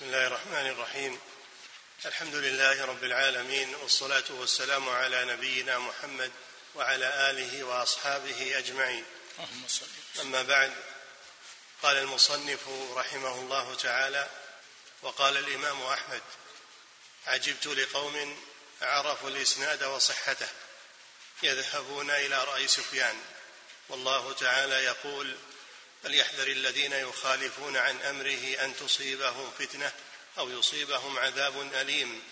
بسم الله الرحمن الرحيم. الحمد لله رب العالمين والصلاة والسلام على نبينا محمد وعلى آله وأصحابه أجمعين. أما بعد قال المصنف رحمه الله تعالى وقال الإمام أحمد عجبت لقوم عرفوا الإسناد وصحته يذهبون إلى رأي سفيان والله تعالى يقول فليحذر الذين يخالفون عن أمره أن تصيبهم فتنة أو يصيبهم عذاب أليم.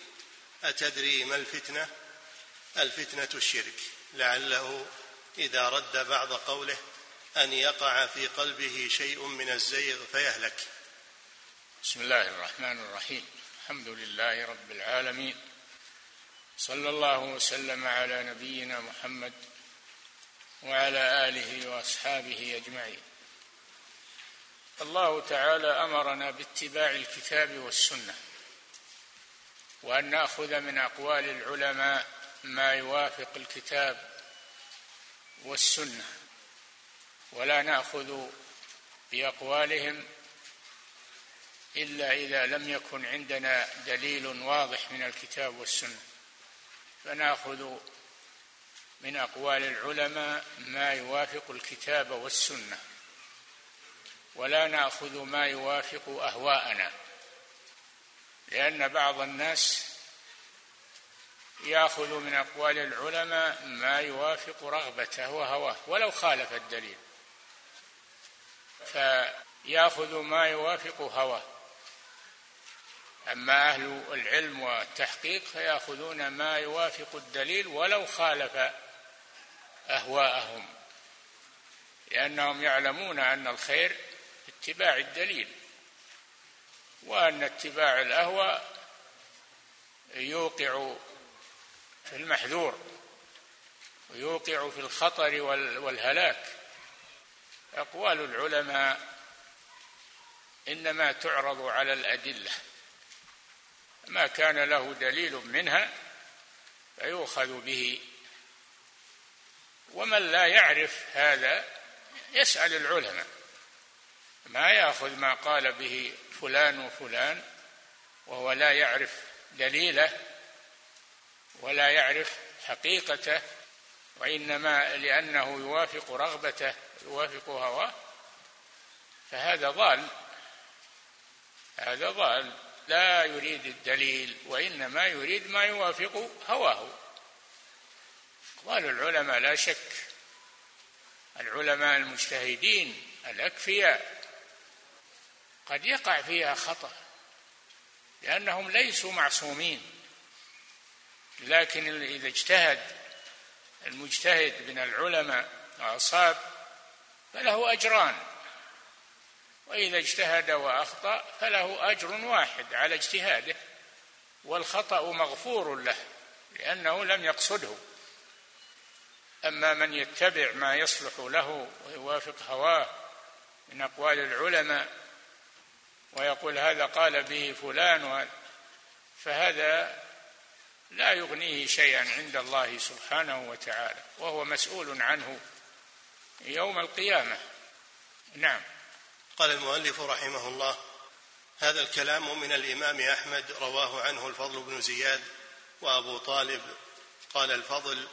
أتدري ما الفتنة؟ الفتنة الشرك. لعله إذا رد بعض قوله أن يقع في قلبه شيء من الزيغ فيهلك. بسم الله الرحمن الرحيم. الحمد لله رب العالمين. صلى الله وسلم على نبينا محمد وعلى آله وأصحابه أجمعين. الله تعالى أمرنا باتباع الكتاب والسنة وأن نأخذ من أقوال العلماء ما يوافق الكتاب والسنة ولا نأخذ بأقوالهم إلا إذا لم يكن عندنا دليل واضح من الكتاب والسنة. فنأخذ من أقوال العلماء ما يوافق الكتاب والسنة. ولا ناخذ ما يوافق أهواءنا. لأن بعض الناس يأخذ من أقوال العلماء ما يوافق رغبته وهواه ولو خالف الدليل. فيأخذ ما يوافق هواه. أما أهل العلم والتحقيق فيأخذون ما يوافق الدليل ولو خالف أهواءهم لأنهم يعلمون أن الخير اتباع الدليل وأن اتباع الأهوى يوقع في المحذور ويوقع في الخطر والهلاك. أقوال العلماء إنما تعرض على الأدلة. ما كان له دليل منها فيؤخذ به. ومن لا يعرف هذا يسأل العلماء. ما يأخذ ما قال به فلان وفلان وهو لا يعرف دليله ولا يعرف حقيقته وإنما لأنه يوافق رغبته يوافق هواه. فهذا ضال هذا ضال. لا يريد الدليل وإنما يريد ما يوافق هواه. قال العلماء لا شك. العلماء المجتهدين الأكفياء. قد يقع فيها خطأ لأنهم ليسوا معصومين. لكن إذا اجتهد المجتهد من العلماء وأصاب فله أجران وإذا اجتهد وأخطأ فله أجر واحد على اجتهاده والخطأ مغفور له لأنه لم يقصده. أما من يتبع ما يصلح له ويوافق هواه من أقوال العلماء ويقول هذا قال به فلان فهذا لا يغنيه شيئا عند الله سبحانه وتعالى وهو مسؤول عنه يوم القيامة. نعم. قال المؤلف رحمه الله هذا الكلام من الإمام أحمد رواه عنه الفضل بن زياد وأبو طالب. قال الفضل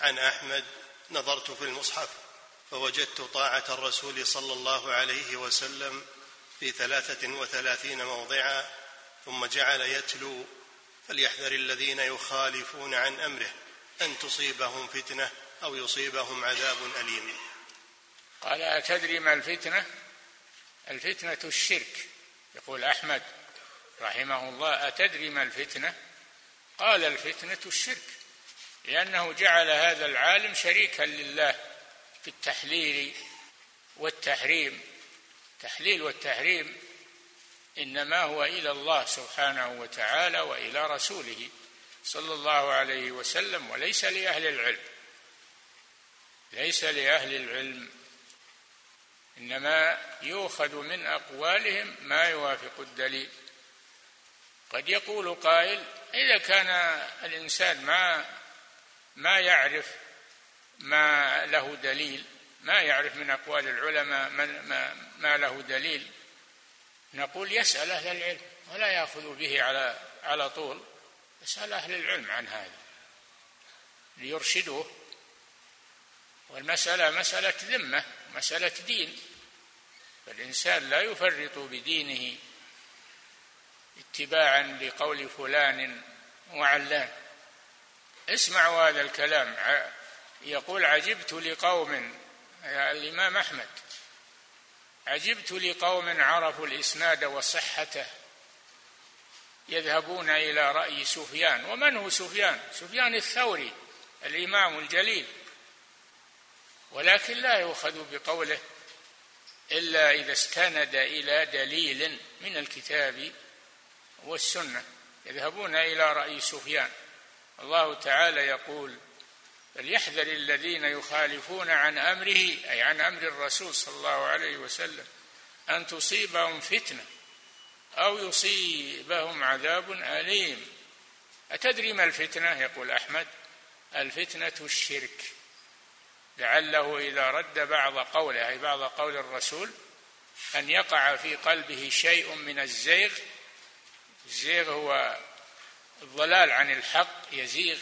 عن أحمد نظرت في المصحف فوجدت طاعة الرسول صلى الله عليه وسلم في ثلاثة وثلاثين موضعا ثم جعل يتلو فليحذر الذين يخالفون عن أمره أن تصيبهم فتنة أو يصيبهم عذاب أليم. قال أتدري ما الفتنة؟ الفتنة الشرك. يقول أحمد رحمه الله أتدري ما الفتنة؟ قال الفتنة الشرك لأنه جعل هذا العالم شريكا لله في التحليل والتحريم. التحليل والتحريم إنما هو إلى الله سبحانه وتعالى وإلى رسوله صلى الله عليه وسلم وليس لأهل العلم. ليس لأهل العلم. إنما يؤخذ من أقوالهم ما يوافق الدليل. قد يقول قائل إذا كان الإنسان ما ما يعرف ما له دليل ما يعرف من أقوال العلماء ما, ما, ما له دليل. نقول يسأل أهل العلم ولا يأخذ به على على طول. يسأل أهل العلم عن هذا ليرشدوه. والمسألة مسألة ذمة مسألة دين. فالإنسان لا يفرط بدينه اتباعا لقول فلان وعلان. اسمعوا هذا الكلام. يقول عجبت لقوم الإمام أحمد عجبت لقوم عرفوا الإسناد وصحته يذهبون إلى رأي سفيان. ومن هو سفيان؟ سفيان الثوري الإمام الجليل. ولكن لا يؤخذ بقوله إلا إذا استند إلى دليل من الكتاب والسنة. يذهبون إلى رأي سفيان. الله تعالى يقول فليحذر الذين يخالفون عن أمره أي عن أمر الرسول صلى الله عليه وسلم أن تصيبهم فتنة أو يصيبهم عذاب أليم. أتدري ما الفتنة؟ يقول أحمد. الفتنة الشرك. لعله إذا رد بعض قوله أي بعض قول الرسول أن يقع في قلبه شيء من الزيغ. الزيغ هو الضلال عن الحق يزيغ.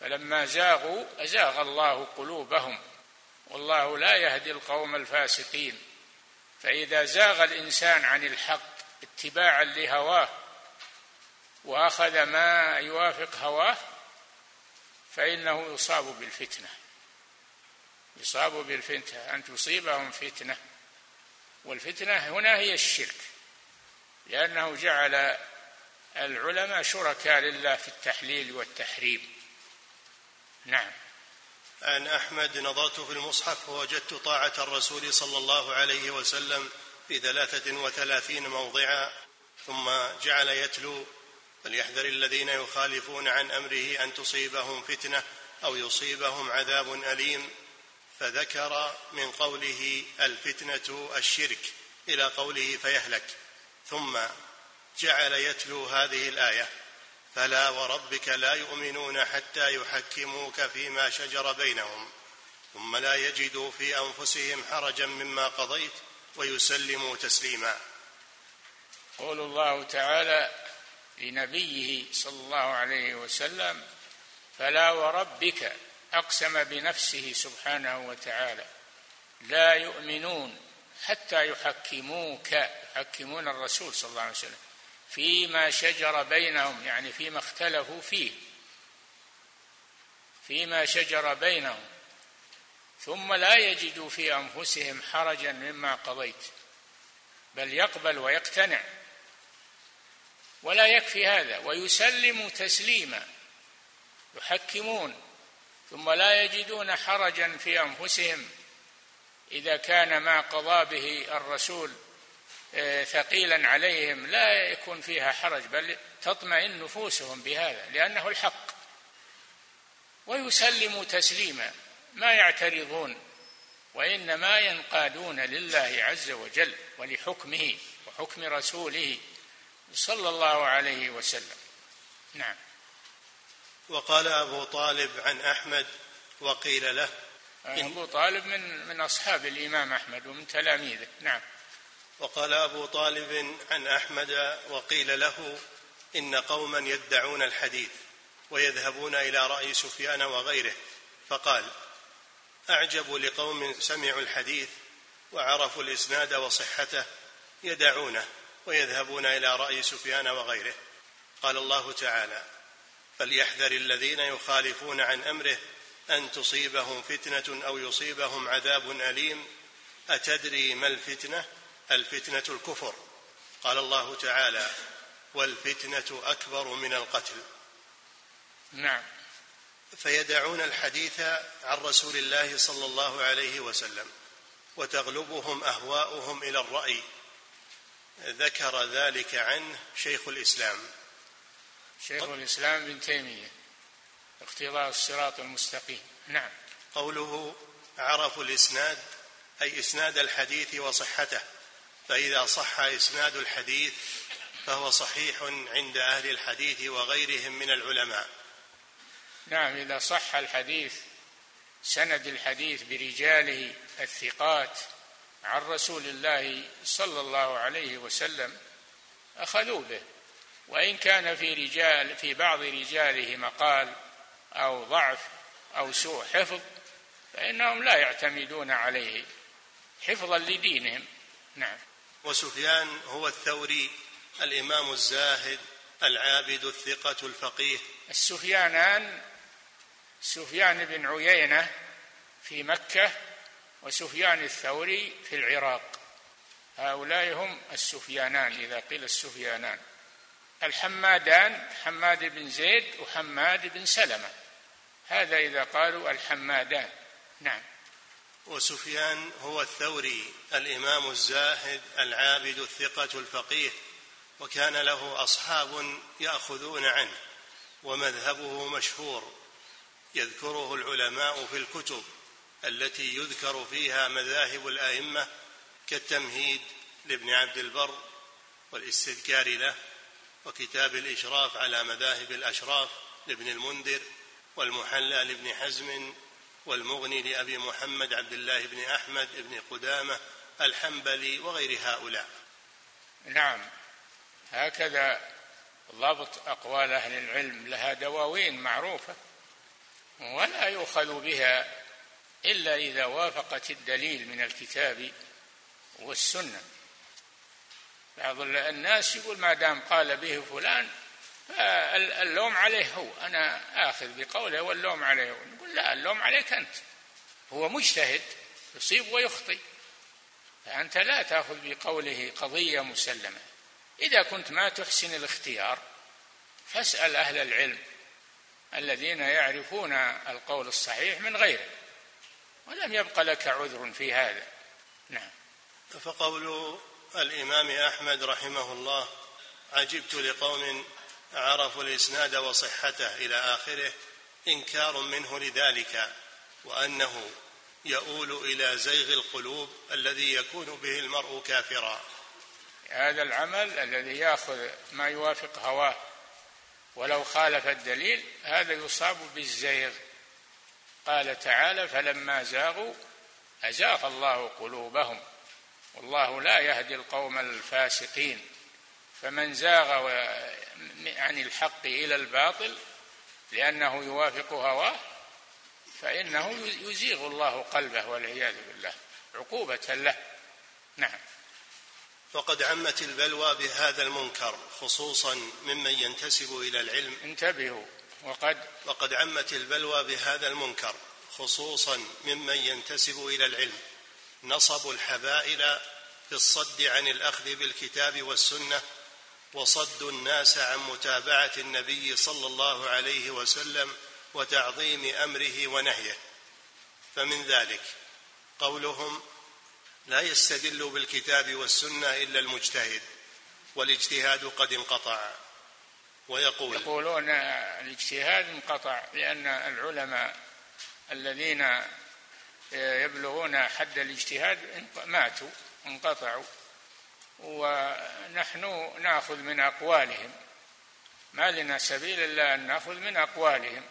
فلما زاغوا ازاغ الله قلوبهم. والله لا يهدي القوم الفاسقين. فإذا زاغ الإنسان عن الحق اتباعا لهواه وأخذ ما يوافق هواه فإنه يصاب بالفتنة. يصاب بالفتنة. أن تصيبهم فتنة. والفتنة هنا هي الشرك لأنه جعل العلماء شركاء لله في التحليل والتحريم. نعم. عن أحمد نظرت في المصحف فوجدت طاعة الرسول صلى الله عليه وسلم في ثلاثة وثلاثين موضعا ثم جعل يتلو فليحذر الذين يخالفون عن أمره أن تصيبهم فتنة أو يصيبهم عذاب أليم. فذكر من قوله الفتنة الشرك إلى قوله فيهلك. ثم جعل يتلو هذه الآية فلا وربك لا يؤمنون حتى يحكموك فيما شجر بينهم ثم لا يجدوا في أنفسهم حرجا مما قضيت ويسلموا تسليما. قول الله تعالى لنبيه صلى الله عليه وسلم فلا وربك أقسم بنفسه سبحانه وتعالى لا يؤمنون حتى يحكموك يحكمون الرسول صلى الله عليه وسلم فيما شجر بينهم يعني فيما اختلفوا فيه. فيما شجر بينهم. ثم لا يجدوا في أنفسهم حرجا مما قضيت. بل يقبل ويقتنع. ولا يكفي هذا. ويسلم تسليما. يحكمون. ثم لا يجدون حرجا في أنفسهم إذا كان ما قضى به الرسول. ثقيلا عليهم لا يكون فيها حرج بل تطمئن نفوسهم بهذا لأنه الحق. ويسلموا تسليما ما يعترضون وإنما ينقادون لله عز وجل ولحكمه وحكم رسوله صلى الله عليه وسلم. نعم. وقال أبو طالب عن أحمد وقيل له أبو طالب من من أصحاب الإمام أحمد ومن تلاميذه. نعم. وقال أبو طالب عن أحمد وقيل له إن قوما يدعون الحديث ويذهبون إلى رأي سفيان وغيره فقال أعجب لقوم سمعوا الحديث وعرفوا الإسناد وصحته يدعونه ويذهبون إلى رأي سفيان وغيره. قال الله تعالى فليحذر الذين يخالفون عن أمره أن تصيبهم فتنة أو يصيبهم عذاب أليم. أتدري ما الفتنة؟ الفتنة الكفر. قال الله تعالى والفتنة أكبر من القتل. نعم. فيدعون الحديث عن رسول الله صلى الله عليه وسلم وتغلبهم أهواؤهم إلى الرأي. ذكر ذلك عنه شيخ الإسلام. شيخ الإسلام ابن تيمية اقتضاء الصراط المستقيم. نعم. قوله عرفوا الإسناد أي إسناد الحديث وصحته. فإذا صح إسناد الحديث فهو صحيح عند أهل الحديث وغيرهم من العلماء. نعم إذا صح الحديث سند الحديث برجاله الثقات عن رسول الله صلى الله عليه وسلم أخذوا به. وإن كان في رجال في بعض رجاله مقال أو ضعف أو سوء حفظ فإنهم لا يعتمدون عليه حفظا لدينهم. نعم. وسفيان هو الثوري الإمام الزاهد العابد الثقة الفقيه. السفيانان سفيان بن عيينة في مكة وسفيان الثوري في العراق. هؤلاء هم السفيانان إذا قيل السفيانان. الحمادان حماد بن زيد وحماد بن سلمة. هذا إذا قالوا الحمادان. نعم. وسفيان هو الثوري الإمام الزاهد العابد الثقة الفقيه وكان له أصحاب يأخذون عنه ومذهبه مشهور يذكره العلماء في الكتب التي يذكر فيها مذاهب الأئمة كالتمهيد لابن عبد البر والاستذكار له وكتاب الإشراف على مذاهب الأشراف لابن المنذر والمحلى لابن حزم والمغني لأبي محمد عبد الله بن أحمد بن قدامة الحنبلي وغير هؤلاء. نعم. هكذا ضبط أقوال أهل العلم لها دواوين معروفة ولا يؤخذ بها إلا إذا وافقت الدليل من الكتاب والسنة. بعض الناس يقول ما دام قال به فلان اللوم عليه هو. أنا آخذ بقوله واللوم عليه هو. لا اللوم عليك أنت. هو مجتهد يصيب ويخطئ. فأنت لا تأخذ بقوله قضية مسلمة. إذا كنت ما تحسن الاختيار فاسأل أهل العلم الذين يعرفون القول الصحيح من غيره ولم يبق لك عذر في هذا. نعم. فقول الإمام أحمد رحمه الله عجبت لقوم عرفوا الإسناد وصحته إلى آخره إنكار منه لذلك وأنه يؤول إلى زيغ القلوب الذي يكون به المرء كافرا. هذا العمل الذي يأخذ ما يوافق هواه ولو خالف الدليل هذا يصاب بالزيغ. قال تعالى فلما زاغوا أزاغ الله قلوبهم والله لا يهدي القوم الفاسقين. فمن زاغ عن الحق إلى الباطل لأنه يوافق هواه فإنه يزيغ الله قلبه والعياذ بالله عقوبة له. نعم. وقد عمت البلوى بهذا المنكر خصوصا ممن ينتسب إلى العلم. انتبهوا وقد وقد عمت البلوى بهذا المنكر خصوصا ممن ينتسب إلى العلم. نصبوا الحبائل في الصد عن الأخذ بالكتاب والسنة وصدوا الناس عن متابعة النبي صلى الله عليه وسلم وتعظيم أمره ونهيه. فمن ذلك قولهم لا يستدل بالكتاب والسنة إلا المجتهد والاجتهاد قد انقطع. ويقول يقولون الاجتهاد انقطع لأن العلماء الذين يبلغون حد الاجتهاد ماتوا انقطعوا. ونحن نأخذ من أقوالهم. ما لنا سبيل إلا أن نأخذ من أقوالهم.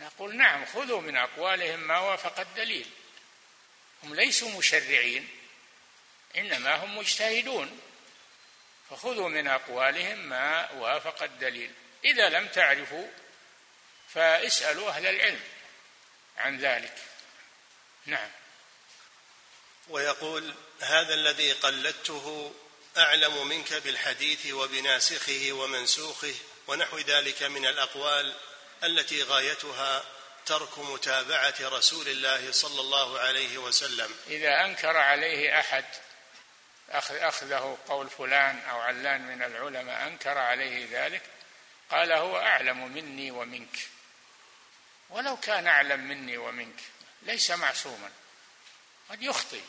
نقول نعم خذوا من أقوالهم ما وافق الدليل. هم ليسوا مشرعين إنما هم مجتهدون. فخذوا من أقوالهم ما وافق الدليل. إذا لم تعرفوا فاسألوا أهل العلم عن ذلك. نعم. ويقول هذا الذي قلدته أعلم منك بالحديث وبناسخه ومنسوخه ونحو ذلك من الأقوال التي غايتها ترك متابعة رسول الله صلى الله عليه وسلم. إذا أنكر عليه أحد أخذه قول فلان أو علان من العلماء أنكر عليه ذلك قال هو أعلم مني ومنك. ولو كان أعلم مني ومنك ليس معصوما قد يخطئ.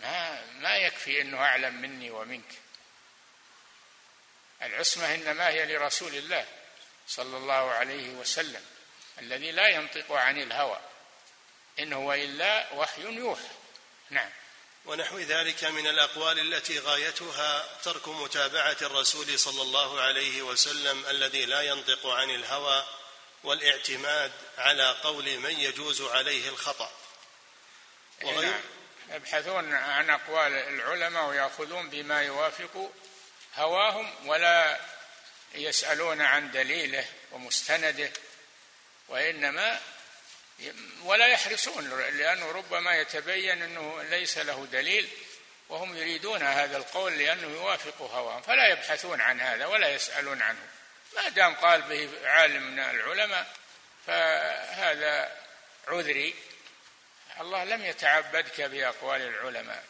ما ما يكفي إنه أعلم مني ومنك. العصمة إنما هي لرسول الله صلى الله عليه وسلم الذي لا ينطق عن الهوى. إن هو إلا وحي يوحى. نعم. ونحو ذلك من الأقوال التي غايتها ترك متابعة الرسول صلى الله عليه وسلم الذي لا ينطق عن الهوى والاعتماد على قول من يجوز عليه الخطأ. وغير نعم. يبحثون عن أقوال العلماء ويأخذون بما يوافق هواهم ولا يسألون عن دليله ومستنده وإنما ولا يحرصون لأنه ربما يتبين أنه ليس له دليل وهم يريدون هذا القول لأنه يوافق هواهم فلا يبحثون عن هذا ولا يسألون عنه. ما دام قال به عالم من العلماء فهذا عذري. الله لم يتعبدك بأقوال العلماء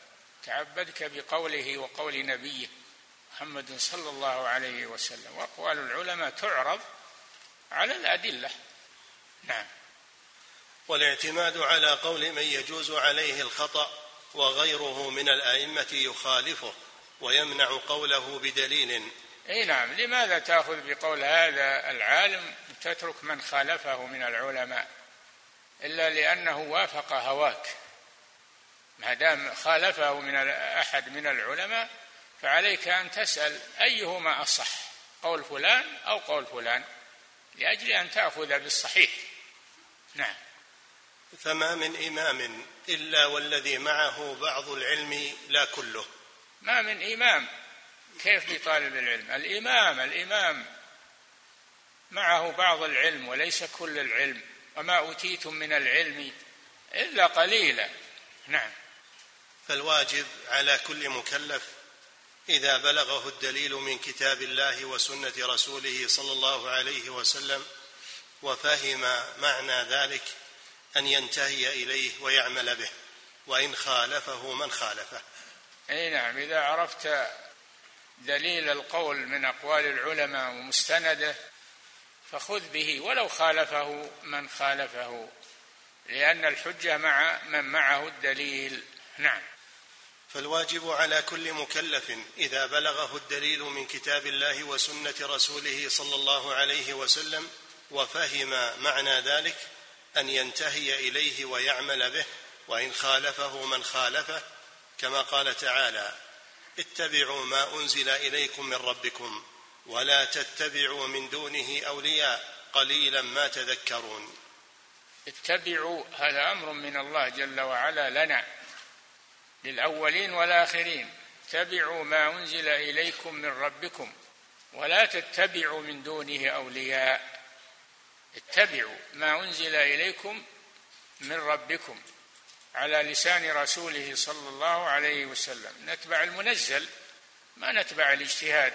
تعبدك بقوله وقول نبيه محمد صلى الله عليه وسلم. وأقوال العلماء تعرض على الأدلة. نعم. والاعتماد على قول من يجوز عليه الخطأ وغيره من الأئمة يخالفه ويمنع قوله بدليل. إي نعم. لماذا تأخذ بقول هذا العالم؟ تترك من خالفه من العلماء. إلا لأنه وافق هواك. ما دام خالفه من أحد من العلماء فعليك أن تسأل أيهما أصح قول فلان أو قول فلان لأجل أن تأخذ بالصحيح. نعم. فما من إمام إلا والذي معه بعض العلم لا كله. ما من إمام. كيف بطالب العلم؟ الإمام الإمام معه بعض العلم وليس كل العلم. وما أوتيتم من العلم إلا قليلا. نعم. فالواجب على كل مكلف إذا بلغه الدليل من كتاب الله وسنة رسوله صلى الله عليه وسلم وفهم معنى ذلك أن ينتهي إليه ويعمل به وإن خالفه من خالفه. أي نعم. إذا عرفت دليل القول من أقوال العلماء ومستنده فخذ به ولو خالفه من خالفه لأن الحجة مع من معه الدليل. نعم. فالواجب على كل مكلف إذا بلغه الدليل من كتاب الله وسنة رسوله صلى الله عليه وسلم وفهم معنى ذلك أن ينتهي إليه ويعمل به وإن خالفه من خالفه كما قال تعالى اتبعوا ما أنزل إليكم من ربكم. ولا تتبعوا من دونه أولياء قليلا ما تذكرون. اتبعوا هذا أمر من الله جل وعلا لنا للأولين والآخرين. اتبعوا ما أنزل إليكم من ربكم ولا تتبعوا من دونه أولياء. اتبعوا ما أنزل إليكم من ربكم على لسان رسوله صلى الله عليه وسلم. نتبع المنزل ما نتبع الاجتهاد.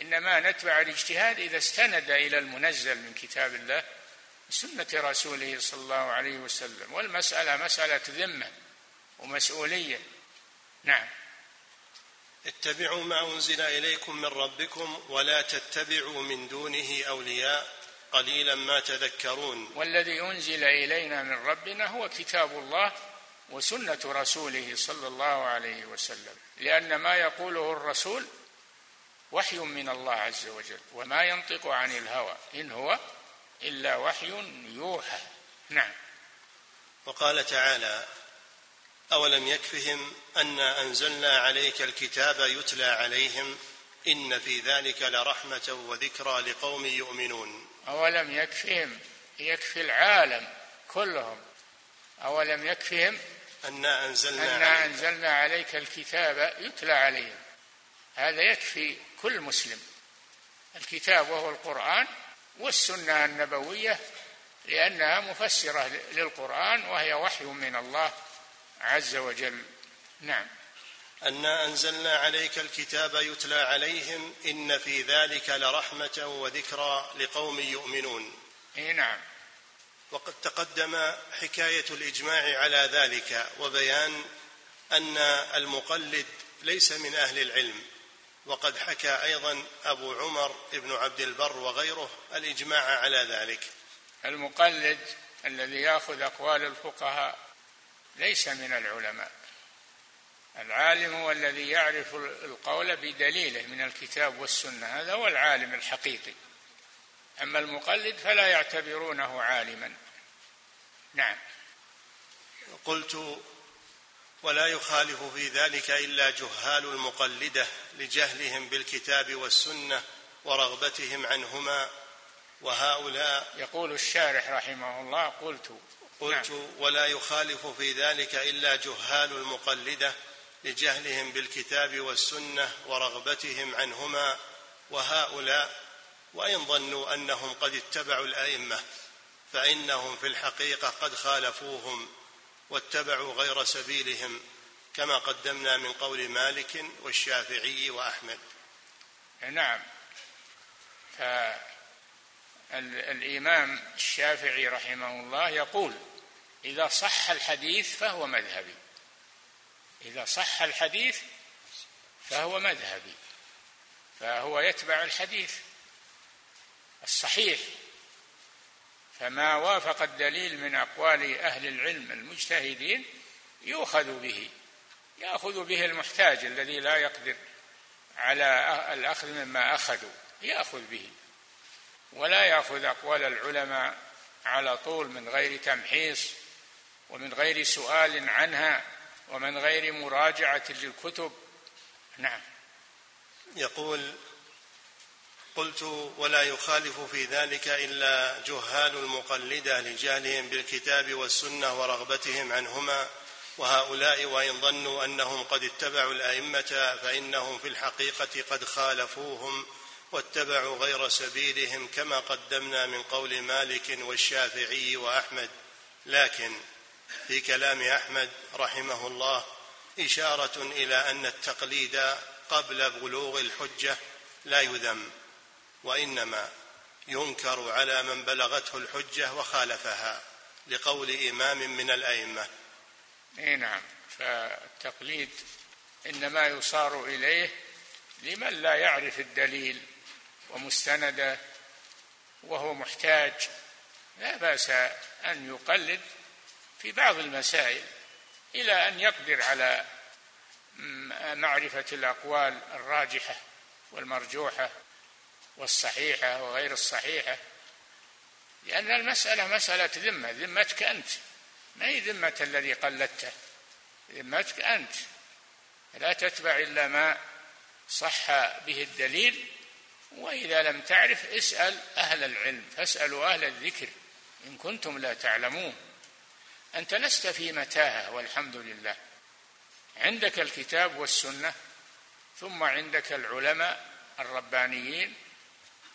إنما نتبع الاجتهاد إذا استند إلى المنزل من كتاب الله وسنة رسوله صلى الله عليه وسلم والمسألة مسألة ذمة ومسؤولية. نعم. اتبعوا ما أنزل إليكم من ربكم ولا تتبعوا من دونه أولياء قليلا ما تذكرون. والذي أنزل إلينا من ربنا هو كتاب الله وسنة رسوله صلى الله عليه وسلم لأن ما يقوله الرسول وحي من الله عز وجل وما ينطق عن الهوى إن هو إلا وحي يوحى. نعم. وقال تعالى أولم يكفهم انا أنزلنا عليك الكتاب يتلى عليهم إن في ذلك لرحمة وذكرى لقوم يؤمنون. أولم يكفهم؟ يكفي العالم كلهم. أولم يكفهم؟ أنا أنزلنا أنا عليك. أنزلنا عليك الكتاب يتلى عليهم. هذا يكفي كل مسلم. الكتاب وهو القرآن والسنة النبوية لأنها مفسرة للقرآن وهي وحي من الله عز وجل. نعم. انا أنزلنا عليك الكتاب يتلى عليهم إن في ذلك لرحمة وذكرى لقوم يؤمنون. إي نعم. وقد تقدم حكاية الإجماع على ذلك وبيان أن المقلد ليس من أهل العلم. وقد حكى أيضا أبو عمر بن عبد البر وغيره الإجماع على ذلك. المقلد الذي يأخذ أقوال الفقهاء ليس من العلماء. العالم هو الذي يعرف القول بدليله من الكتاب والسنة. هذا هو العالم الحقيقي. أما المقلد فلا يعتبرونه عالما. نعم. قلت ولا يخالف في ذلك إلا جهال المقلدة لجهلهم بالكتاب والسنة ورغبتهم عنهما. وهؤلاء يقول الشارح رحمه الله قلت قلت نعم. ولا يخالف في ذلك إلا جهال المقلدة لجهلهم بالكتاب والسنة ورغبتهم عنهما. وهؤلاء وإن ظنوا أنهم قد اتبعوا الأئمة فإنهم في الحقيقة قد خالفوهم. واتبعوا غير سبيلهم كما قدمنا من قول مالك والشافعي وأحمد. نعم. فالإمام الشافعي رحمه الله يقول إذا صح الحديث فهو مذهبي. إذا صح الحديث فهو مذهبي. فهو يتبع الحديث الصحيح. فما وافق الدليل من أقوال أهل العلم المجتهدين يؤخذ به يأخذ به المحتاج الذي لا يقدر على الأخذ مما أخذوا يأخذ به. ولا يأخذ أقوال العلماء على طول من غير تمحيص ومن غير سؤال عنها ومن غير مراجعة للكتب. نعم. يقول قلت ولا يخالف في ذلك إلا جهال المقلدة لجهلهم بالكتاب والسنة ورغبتهم عنهما وهؤلاء وإن ظنوا أنهم قد اتبعوا الأئمة فإنهم في الحقيقة قد خالفوهم واتبعوا غير سبيلهم كما قدمنا من قول مالك والشافعي وأحمد. لكن في كلام أحمد رحمه الله إشارة إلى أن التقليد قبل بلوغ الحجة لا يذم. وإنما ينكر على من بلغته الحجة وخالفها لقول إمام من الأئمة. إي نعم فالتقليد إنما يصار إليه لمن لا يعرف الدليل ومستنده وهو محتاج. لا بأس أن يقلد في بعض المسائل إلى أن يقدر على معرفة الأقوال الراجحة والمرجوحة. والصحيحة وغير الصحيحة. لأن المسألة مسألة ذمة ذمتك أنت. ما هي ذمة الذي قلدته؟ ذمتك أنت. لا تتبع إلا ما صح به الدليل. وإذا لم تعرف اسأل أهل العلم فاسألوا أهل الذكر إن كنتم لا تعلمون. أنت لست في متاهة والحمد لله. عندك الكتاب والسنة ثم عندك العلماء الربانيين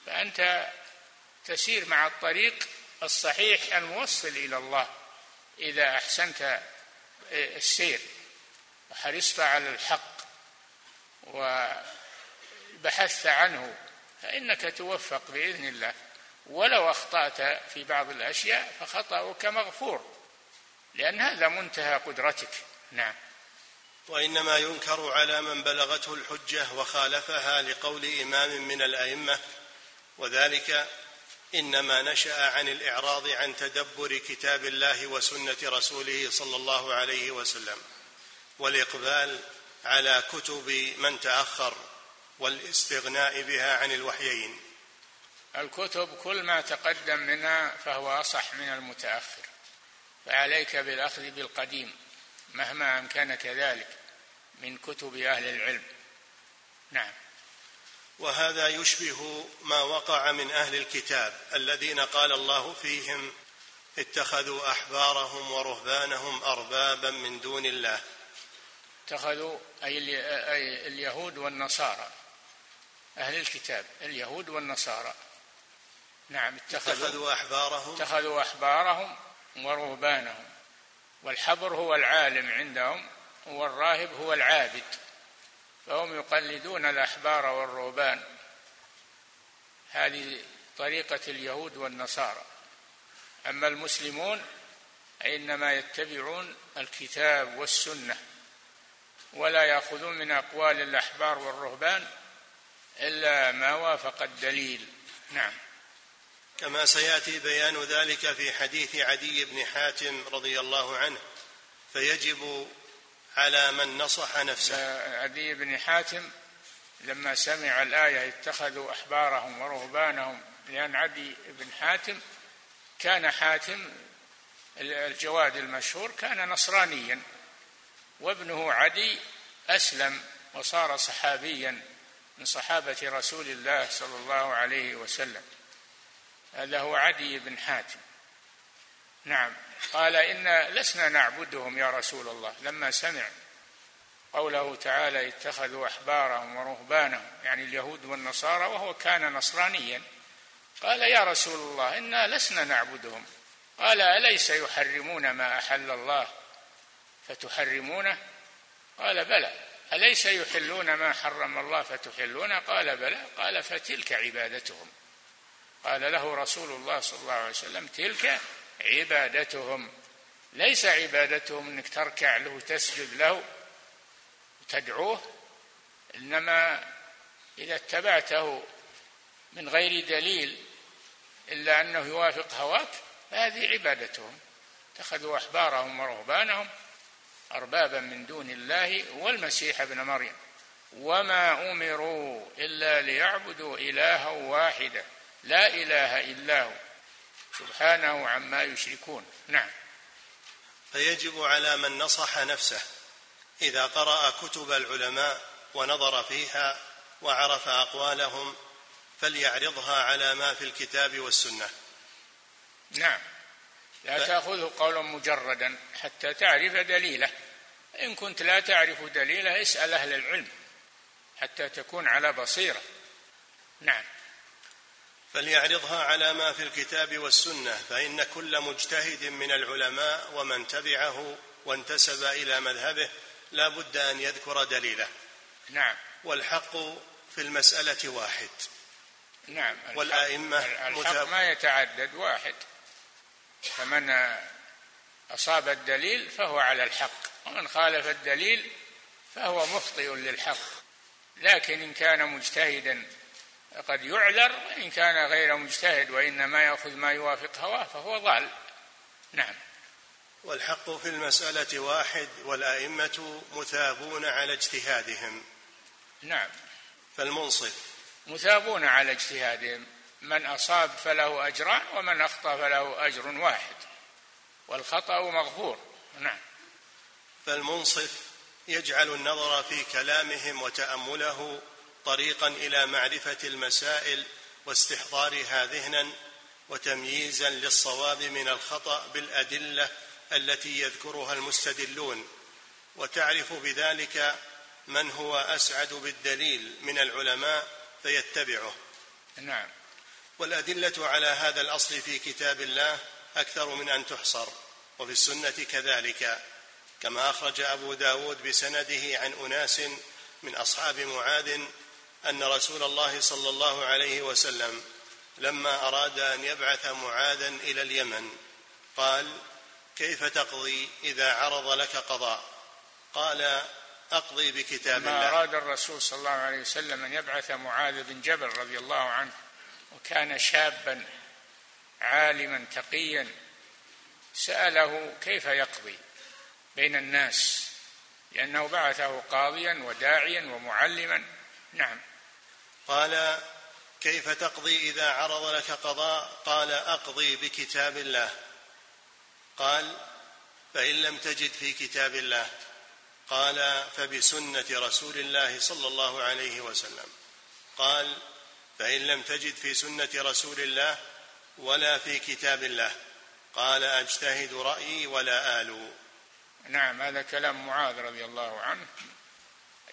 فأنت تسير مع الطريق الصحيح الموصل إلى الله إذا أحسنت السير. وحرصت على الحق وبحثت عنه فإنك توفق بإذن الله. ولو أخطأت في بعض الأشياء فخطأك مغفور لأن هذا منتهى قدرتك. نعم. وإنما ينكر على من بلغته الحجة وخالفها لقول إمام من الأئمة وذلك إنما نشأ عن الإعراض عن تدبر كتاب الله وسنة رسوله صلى الله عليه وسلم والإقبال على كتب من تأخر والاستغناء بها عن الوحيين. الكتب كل ما تقدم منها فهو أصح من المتأخر فعليك بالأخذ بالقديم مهما كان كذلك من كتب أهل العلم. نعم. وهذا يشبه ما وقع من أهل الكتاب الذين قال الله فيهم اتخذوا أحبارهم ورهبانهم أربابا من دون الله. اتخذوا أي اليهود والنصارى أهل الكتاب اليهود والنصارى. نعم اتخذوا, اتخذوا أحبارهم. اتخذوا أحبارهم ورهبانهم. والحبر هو العالم عندهم والراهب هو العابد. فهم يقلدون الأحبار والرهبان هذه طريقة اليهود والنصارى. أما المسلمون إنما يتبعون الكتاب والسنة ولا يأخذون من أقوال الأحبار والرهبان إلا ما وافق الدليل. نعم. كما سيأتي بيان ذلك في حديث عدي بن حاتم رضي الله عنه فيجب على من نصح نفسه. عدي بن حاتم لما سمع الآية اتخذوا أحبارهم ورهبانهم لأن عدي بن حاتم كان حاتم الجواد المشهور كان نصرانيا وابنه عدي أسلم وصار صحابيا من صحابة رسول الله صلى الله عليه وسلم. هذا هو عدي بن حاتم. نعم. قال إنا لسنا نعبدهم يا رسول الله. لما سمع قوله تعالى اتخذوا أحبارهم ورهبانهم يعني اليهود والنصارى وهو كان نصرانيا قال يا رسول الله إنا لسنا نعبدهم. قال أليس يحرمون ما أحل الله؟ فتحرمونه؟ قال بلى. أليس يحلون ما حرم الله فتحلونه؟ قال بلى. قال فتلك عبادتهم. قال له رسول الله صلى الله عليه وسلم تلك عبادتهم. ليس عبادتهم إنك تركع له تسجد له تدعوه إنما إذا اتبعته من غير دليل إلا أنه يوافق هواك فهذه عبادتهم. اتخذوا أحبارهم ورهبانهم أربابا من دون الله والمسيح ابن مريم. وما أمروا إلا ليعبدوا إلها واحدا لا إله إلا هو. سبحانه عما يشركون. نعم. فيجب على من نصح نفسه إذا قرأ كتب العلماء ونظر فيها وعرف أقوالهم فليعرضها على ما في الكتاب والسنة. نعم. لا ف... تأخذه قولا مجردا حتى تعرف دليله. إن كنت لا تعرف دليله اسأل أهل العلم حتى تكون على بصيرة. نعم. فليعرضها على ما في الكتاب والسنة فإن كل مجتهد من العلماء ومن تبعه وانتسب إلى مذهبه لا بد أن يذكر دليله. نعم. والحق في المسألة واحد. نعم. والأئمة الحق ما يتعدد واحد. فمن أصاب الدليل فهو على الحق ومن خالف الدليل فهو مخطئ للحق. لكن إن كان مجتهدا قد يعذر وإن كان غير مجتهد وإنما يأخذ ما يوافق هواه فهو ضال. نعم. والحق في المسألة واحد والأئمة مثابون على اجتهادهم. نعم. فالمنصف. مثابون على اجتهادهم. من أصاب فله أجران ومن أخطأ فله أجر واحد. والخطأ مغفور. نعم. فالمنصف يجعل النظر في كلامهم وتأمله طريقا إلى معرفة المسائل واستحضارها ذهنا وتمييزا للصواب من الخطأ بالأدلة التي يذكرها المستدلون وتعرف بذلك من هو أسعد بالدليل من العلماء فيتبعه. نعم. والأدلة على هذا الأصل في كتاب الله أكثر من أن تحصر وفي السنة كذلك كما أخرج أبو داود بسنده عن أناس من أصحاب معاذ أن رسول الله صلى الله عليه وسلم لما أراد أن يبعث معاذا إلى اليمن قال كيف تقضي إذا عرض لك قضاء؟ قال أقضي بكتاب الله. أراد الرسول صلى الله عليه وسلم أن يبعث معاذ بن جبل رضي الله عنه وكان شابا عالما تقيا سأله كيف يقضي بين الناس؟ لأنه بعثه قاضيا وداعيا ومعلما. نعم. قال كيف تقضي إذا عرض لك قضاء؟ قال أقضي بكتاب الله. قال فإن لم تجد في كتاب الله. قال فبسنة رسول الله صلى الله عليه وسلم. قال فإن لم تجد في سنة رسول الله ولا في كتاب الله. قال أجتهد رأيي ولا ألو نعم هذا كلام معاذ رضي الله عنه.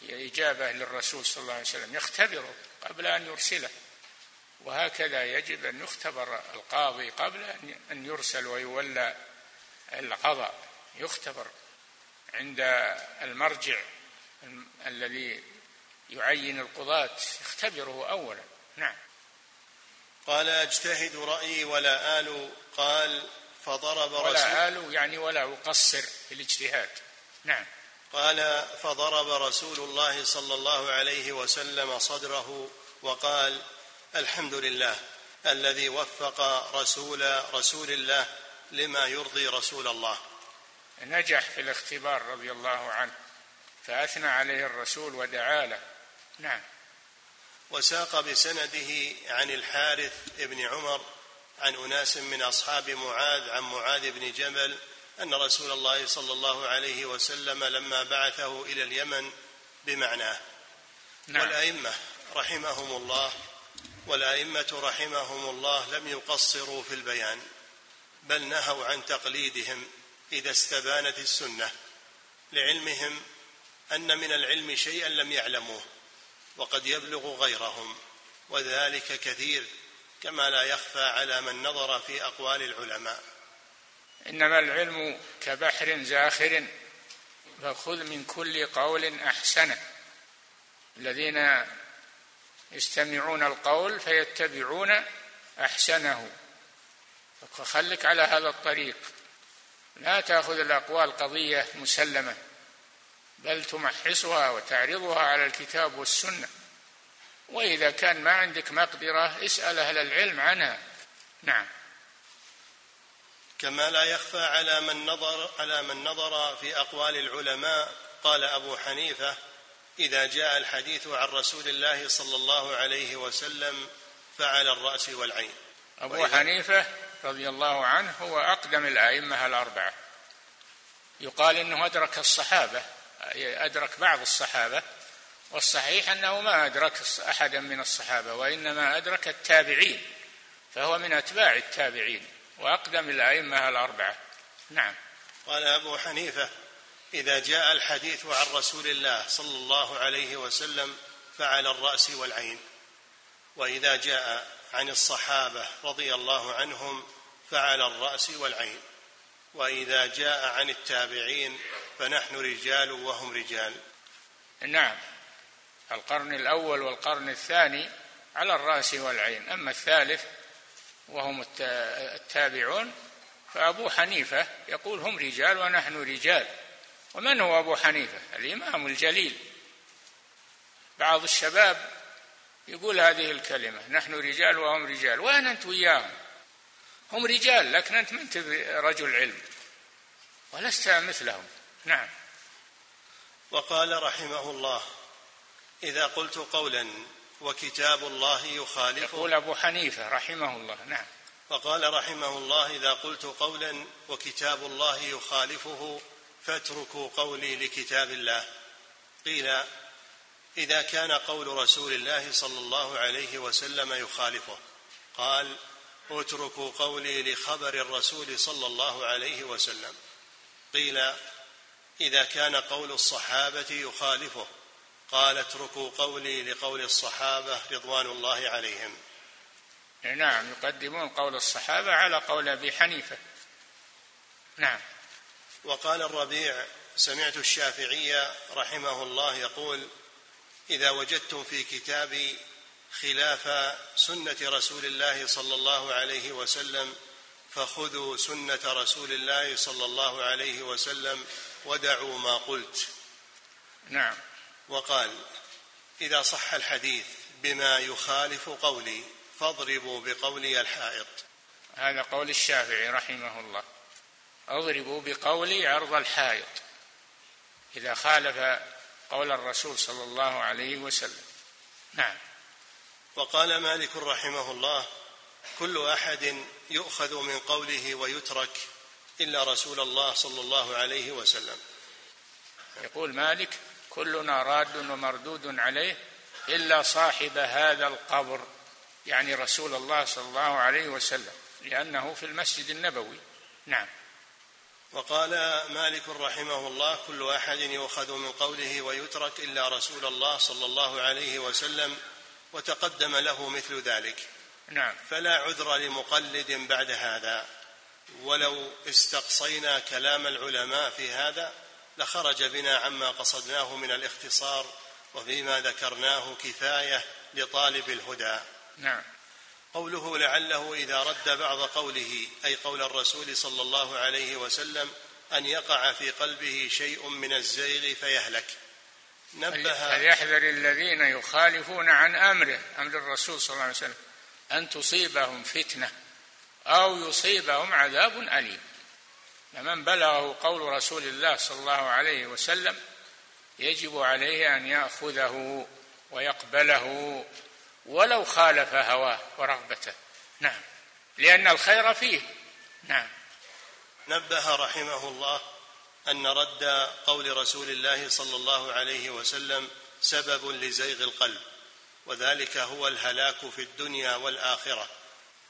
إجابة للرسول صلى الله عليه وسلم. يختبره قبل أن يرسله. وهكذا يجب أن يختبر القاضي قبل أن يرسل ويولى القضاء. يختبر عند المرجع الذي يعين القضاة. يختبره أولا. نعم. قال أجتهد رأيي ولا آل. قال فضرب رسول ولا آل يعني ولا أقصر في الاجتهاد. نعم. قال فضرب رسول الله صلى الله عليه وسلم صدره وقال الحمد لله الذي وفق رسول رسول الله لما يرضي رسول الله. نجح في الاختبار رضي الله عنه فأثنى عليه الرسول ودعا له. نعم. وساق بسنده عن الحارث بن عمر عن أناس من أصحاب معاذ عن معاذ بن جبل أن رسول الله صلى الله عليه وسلم لما بعثه إلى اليمن بمعناه نعم. والأئمة رحمهم الله والأئمة رحمهم الله لم يقصروا في البيان بل نهوا عن تقليدهم إذا استبانت السنة لعلمهم أن من العلم شيئا لم يعلموه وقد يبلغ غيرهم وذلك كثير كما لا يخفى على من نظر في أقوال العلماء إنما العلم كبحر زاخر فخذ من كل قول احسنه الذين يستمعون القول فيتبعون أحسنه. فخلك على هذا الطريق. لا تأخذ الأقوال قضية مسلمة بل تمحصها وتعرضها على الكتاب والسنة. وإذا كان ما عندك مقدرة اسأل أهل العلم عنها. نعم. كما لا يخفى على من نظر على من نظر في أقوال العلماء. قال أبو حنيفة إذا جاء الحديث عن رسول الله صلى الله عليه وسلم فعلى الرأس والعين. أبو حنيفة رضي الله عنه هو أقدم الأئمة الأربعة. يقال إنه أدرك الصحابة أدرك بعض الصحابة والصحيح أنه ما أدرك أحدا من الصحابة وإنما أدرك التابعين فهو من أتباع التابعين. وأقدم الأئمة الأربعة. نعم. قال أبو حنيفة إذا جاء الحديث عن رسول الله صلى الله عليه وسلم فعلى الرأس والعين. وإذا جاء عن الصحابة رضي الله عنهم فعلى الرأس والعين. وإذا جاء عن التابعين فنحن رجال وهم رجال. نعم. القرن الأول والقرن الثاني على الرأس والعين. أما الثالث وهم التابعون فأبو حنيفة يقول هم رجال ونحن رجال. ومن هو أبو حنيفة؟ الإمام الجليل. بعض الشباب يقول هذه الكلمة نحن رجال وهم رجال. وين أنت وياهم؟ هم رجال لكن أنت ما أنت رجل علم. ولست مثلهم. نعم. وقال رحمه الله إذا قلت قولا وكتاب الله يخالفه. يقول أبو حنيفة رحمه الله نعم. وقال رحمه الله إذا قلت قولا وكتاب الله يخالفه فاتركوا قولي لكتاب الله. قيل إذا كان قول رسول الله صلى الله عليه وسلم يخالفه. قال اتركوا قولي لخبر الرسول صلى الله عليه وسلم. قيل إذا كان قول الصحابة يخالفه قال اتركوا قولي لقول الصحابة رضوان الله عليهم. نعم يقدمون قول الصحابة على قول أبي حنيفة. نعم. وقال الربيع سمعت الشافعي رحمه الله يقول إذا وجدتم في كتابي خلاف سنة رسول الله صلى الله عليه وسلم فخذوا سنة رسول الله صلى الله عليه وسلم ودعوا ما قلت. نعم. وقال إذا صح الحديث بما يخالف قولي فاضربوا بقولي الحائط. هذا قول الشافعي رحمه الله. اضربوا بقولي عرض الحائط. إذا خالف قول الرسول صلى الله عليه وسلم. نعم. وقال مالك رحمه الله كل أحد يؤخذ من قوله ويترك إلا رسول الله صلى الله عليه وسلم. يقول مالك كلنا راد ومردود عليه إلا صاحب هذا القبر يعني رسول الله صلى الله عليه وسلم لأنه في المسجد النبوي. نعم. وقال مالك رحمه الله كل أحد يؤخذ من قوله ويترك إلا رسول الله صلى الله عليه وسلم وتقدم له مثل ذلك. نعم. فلا عذر لمقلد بعد هذا. ولو استقصينا كلام العلماء في هذا لخرج بنا عما قصدناه من الاختصار وفيما ذكرناه كفاية لطالب الهدى. نعم. قوله لعله إذا رد بعض قوله أي قول الرسول صلى الله عليه وسلم أن يقع في قلبه شيء من الزيغ فيهلك. نبه فليحذر الذين يخالفون عن أمره أمر الرسول صلى الله عليه وسلم أن تصيبهم فتنة أو يصيبهم عذاب أليم. فمن بلغه قول رسول الله صلى الله عليه وسلم يجب عليه أن يأخذه ويقبله ولو خالف هواه ورغبته. نعم. لأن الخير فيه. نعم. نبه رحمه الله أن رد قول رسول الله صلى الله عليه وسلم سبب لزيغ القلب وذلك هو الهلاك في الدنيا والآخرة.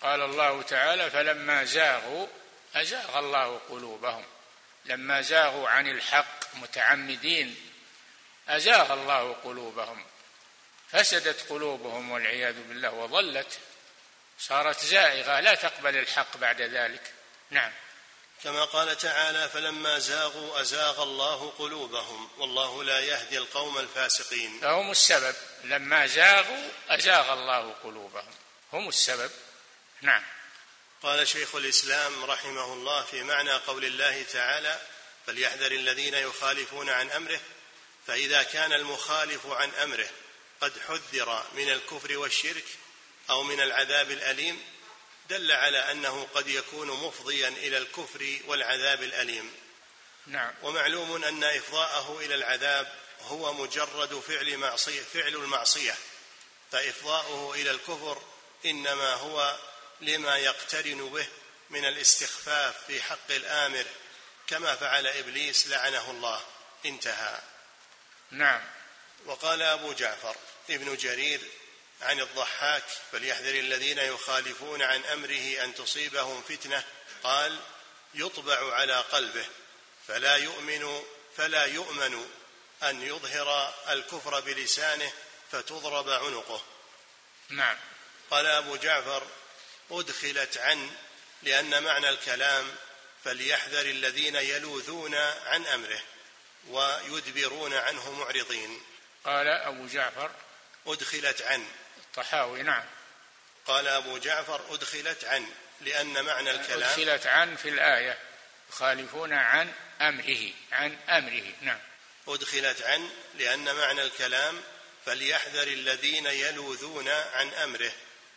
قال الله تعالى فلما زاغوا أزاغ الله قلوبهم. لما زاغوا عن الحق متعمدين أزاغ الله قلوبهم. فسدت قلوبهم والعياذ بالله وظلت. صارت زائغة لا تقبل الحق بعد ذلك. نعم. كما قال تعالى فلما زاغوا أزاغ الله قلوبهم. والله لا يهدي القوم الفاسقين. فهم السبب. لما زاغوا أزاغ الله قلوبهم. هم السبب. نعم. قال شيخ الإسلام رحمه الله في معنى قول الله تعالى فليحذر الذين يخالفون عن أمره فإذا كان المخالف عن أمره قد حذر من الكفر والشرك أو من العذاب الأليم دل على أنه قد يكون مفضيا إلى الكفر والعذاب الأليم. نعم. ومعلوم أن إفضاءه إلى العذاب هو مجرد فعل معصية فعل المعصية فإفضاؤه إلى الكفر إنما هو لما يقترن به من الاستخفاف في حق الآمر كما فعل إبليس لعنه الله. انتهى. نعم. وقال أبو جعفر ابن جرير عن الضحاك فليحذر الذين يخالفون عن أمره أن تصيبهم فتنة قال يطبع على قلبه فلا يؤمن فلا يؤمن أن يظهر الكفر بلسانه فتضرب عنقه. نعم. قال أبو جعفر أدخلت عن لأن معنى الكلام فليحذر الذين يلوذون عن أمره ويدبرون عنه معرضين. قال أبو جعفر أدخلت عن. الطحاوي نعم. قال أبو جعفر أدخلت عن لأن معنى الكلام أدخلت عن في الآية يخالفون عن أمره عن أمره نعم. أدخلت عن لأن معنى الكلام فليحذر الذين يلوذون عن أمره.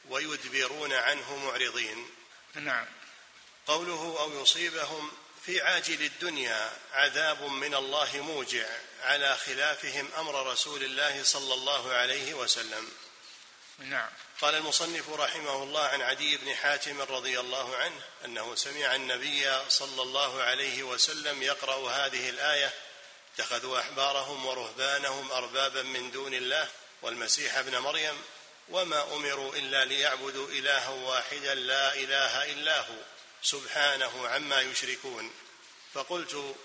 ويدبرون عنه معرضين. نعم. قوله أو يصيبهم في عاجل الدنيا عذاب من الله موجع على خلافهم أمر رسول الله صلى الله عليه وسلم. نعم. قال المصنف رحمه الله عن عدي بن حاتم رضي الله عنه أنه سمع النبي صلى الله عليه وسلم يقرأ هذه الآية اتخذوا أحبارهم ورهبانهم أربابا من دون الله والمسيح ابن مريم وما أمروا إلا ليعبدوا إلها واحدا لا إله إلا هو سبحانه عما يشركون. فقلت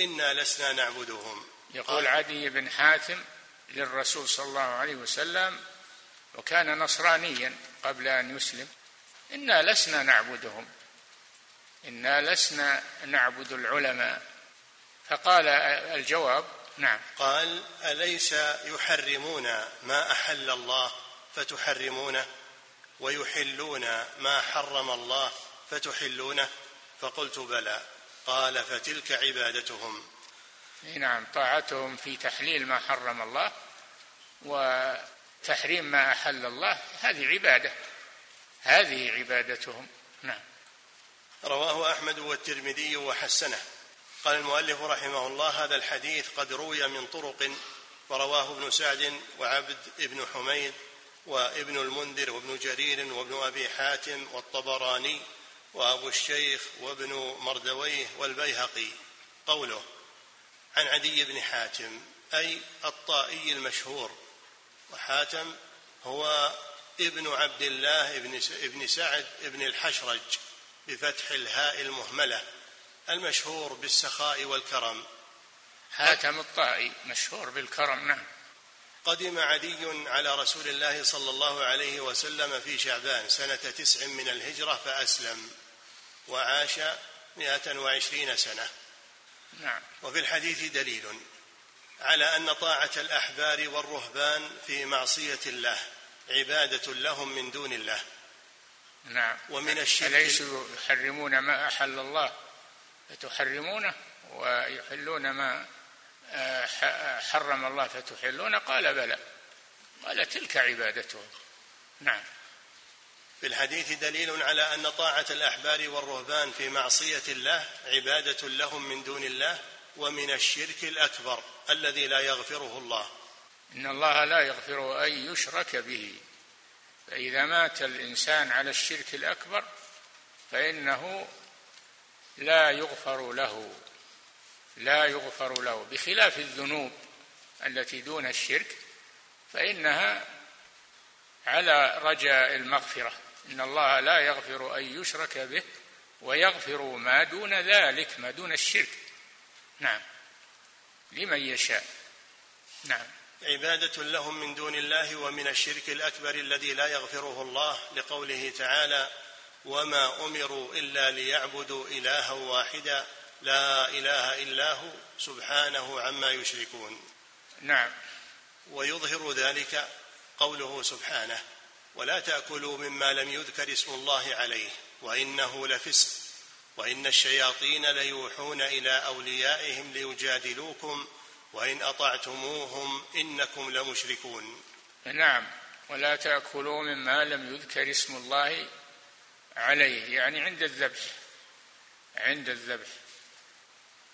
إنا لسنا نعبدهم. يقول عدي بن حاتم للرسول صلى الله عليه وسلم وكان نصرانيا قبل أن يسلم إنا لسنا نعبدهم. إنا لسنا نعبد العلماء. فقال الجواب نعم. قال أليس يحرمون ما أحل الله؟ فتحرمونه ويحلون ما حرم الله فتحلونه فقلت بلى. قال فتلك عبادتهم. نعم طاعتهم في تحليل ما حرم الله وتحريم ما أحل الله هذه عبادة. هذه عبادتهم. نعم. رواه أحمد والترمذي وحسنه. قال المؤلف رحمه الله هذا الحديث قد روي من طرق ورواه ابن سعد وعبد بن حميد وابن المنذر وابن جرير وابن أبي حاتم والطبراني وأبو الشيخ وابن مردويه والبيهقي. قوله عن عدي بن حاتم أي الطائي المشهور. وحاتم هو ابن عبد الله ابن سعد ابن الحشرج بفتح الهاء المهملة المشهور بالسخاء والكرم. حاتم الطائي مشهور بالكرم نعم. قدم عدي على رسول الله صلى الله عليه وسلم في شعبان سنة تسع من الهجرة فأسلم وعاش مئة وعشرين سنة. نعم. وفي الحديث دليل على أن طاعة الأحبار والرهبان في معصية الله عبادة لهم من دون الله. نعم. ومن الشرك أليسوا يحرمون ما أحل الله؟ فتحرمونه ويحلون ما حرم الله فتحلون قال بلى. قال تلك عبادتهم. نعم. في الحديث دليل على أن طاعة الأحبار والرهبان في معصية الله عبادة لهم من دون الله ومن الشرك الأكبر الذي لا يغفره الله. إن الله لا يغفر أن يشرك به. فإذا مات الإنسان على الشرك الأكبر فإنه لا يغفر له. لا يغفر له. بخلاف الذنوب التي دون الشرك فإنها على رجاء المغفرة. إن الله لا يغفر أن يشرك به ويغفر ما دون ذلك ما دون الشرك. نعم. لمن يشاء. نعم. عبادة لهم من دون الله ومن الشرك الأكبر الذي لا يغفره الله لقوله تعالى وما أمروا إلا ليعبدوا إلها واحدا لا إله إلا هو سبحانه عما يشركون. نعم. ويظهر ذلك قوله سبحانه ولا تأكلوا مما لم يذكر اسم الله عليه وإنه لفسق وإن الشياطين ليوحون إلى أوليائهم ليجادلوكم وإن أطعتموهم إنكم لمشركون. نعم. ولا تأكلوا مما لم يذكر اسم الله عليه يعني عند الذبح عند الذبح.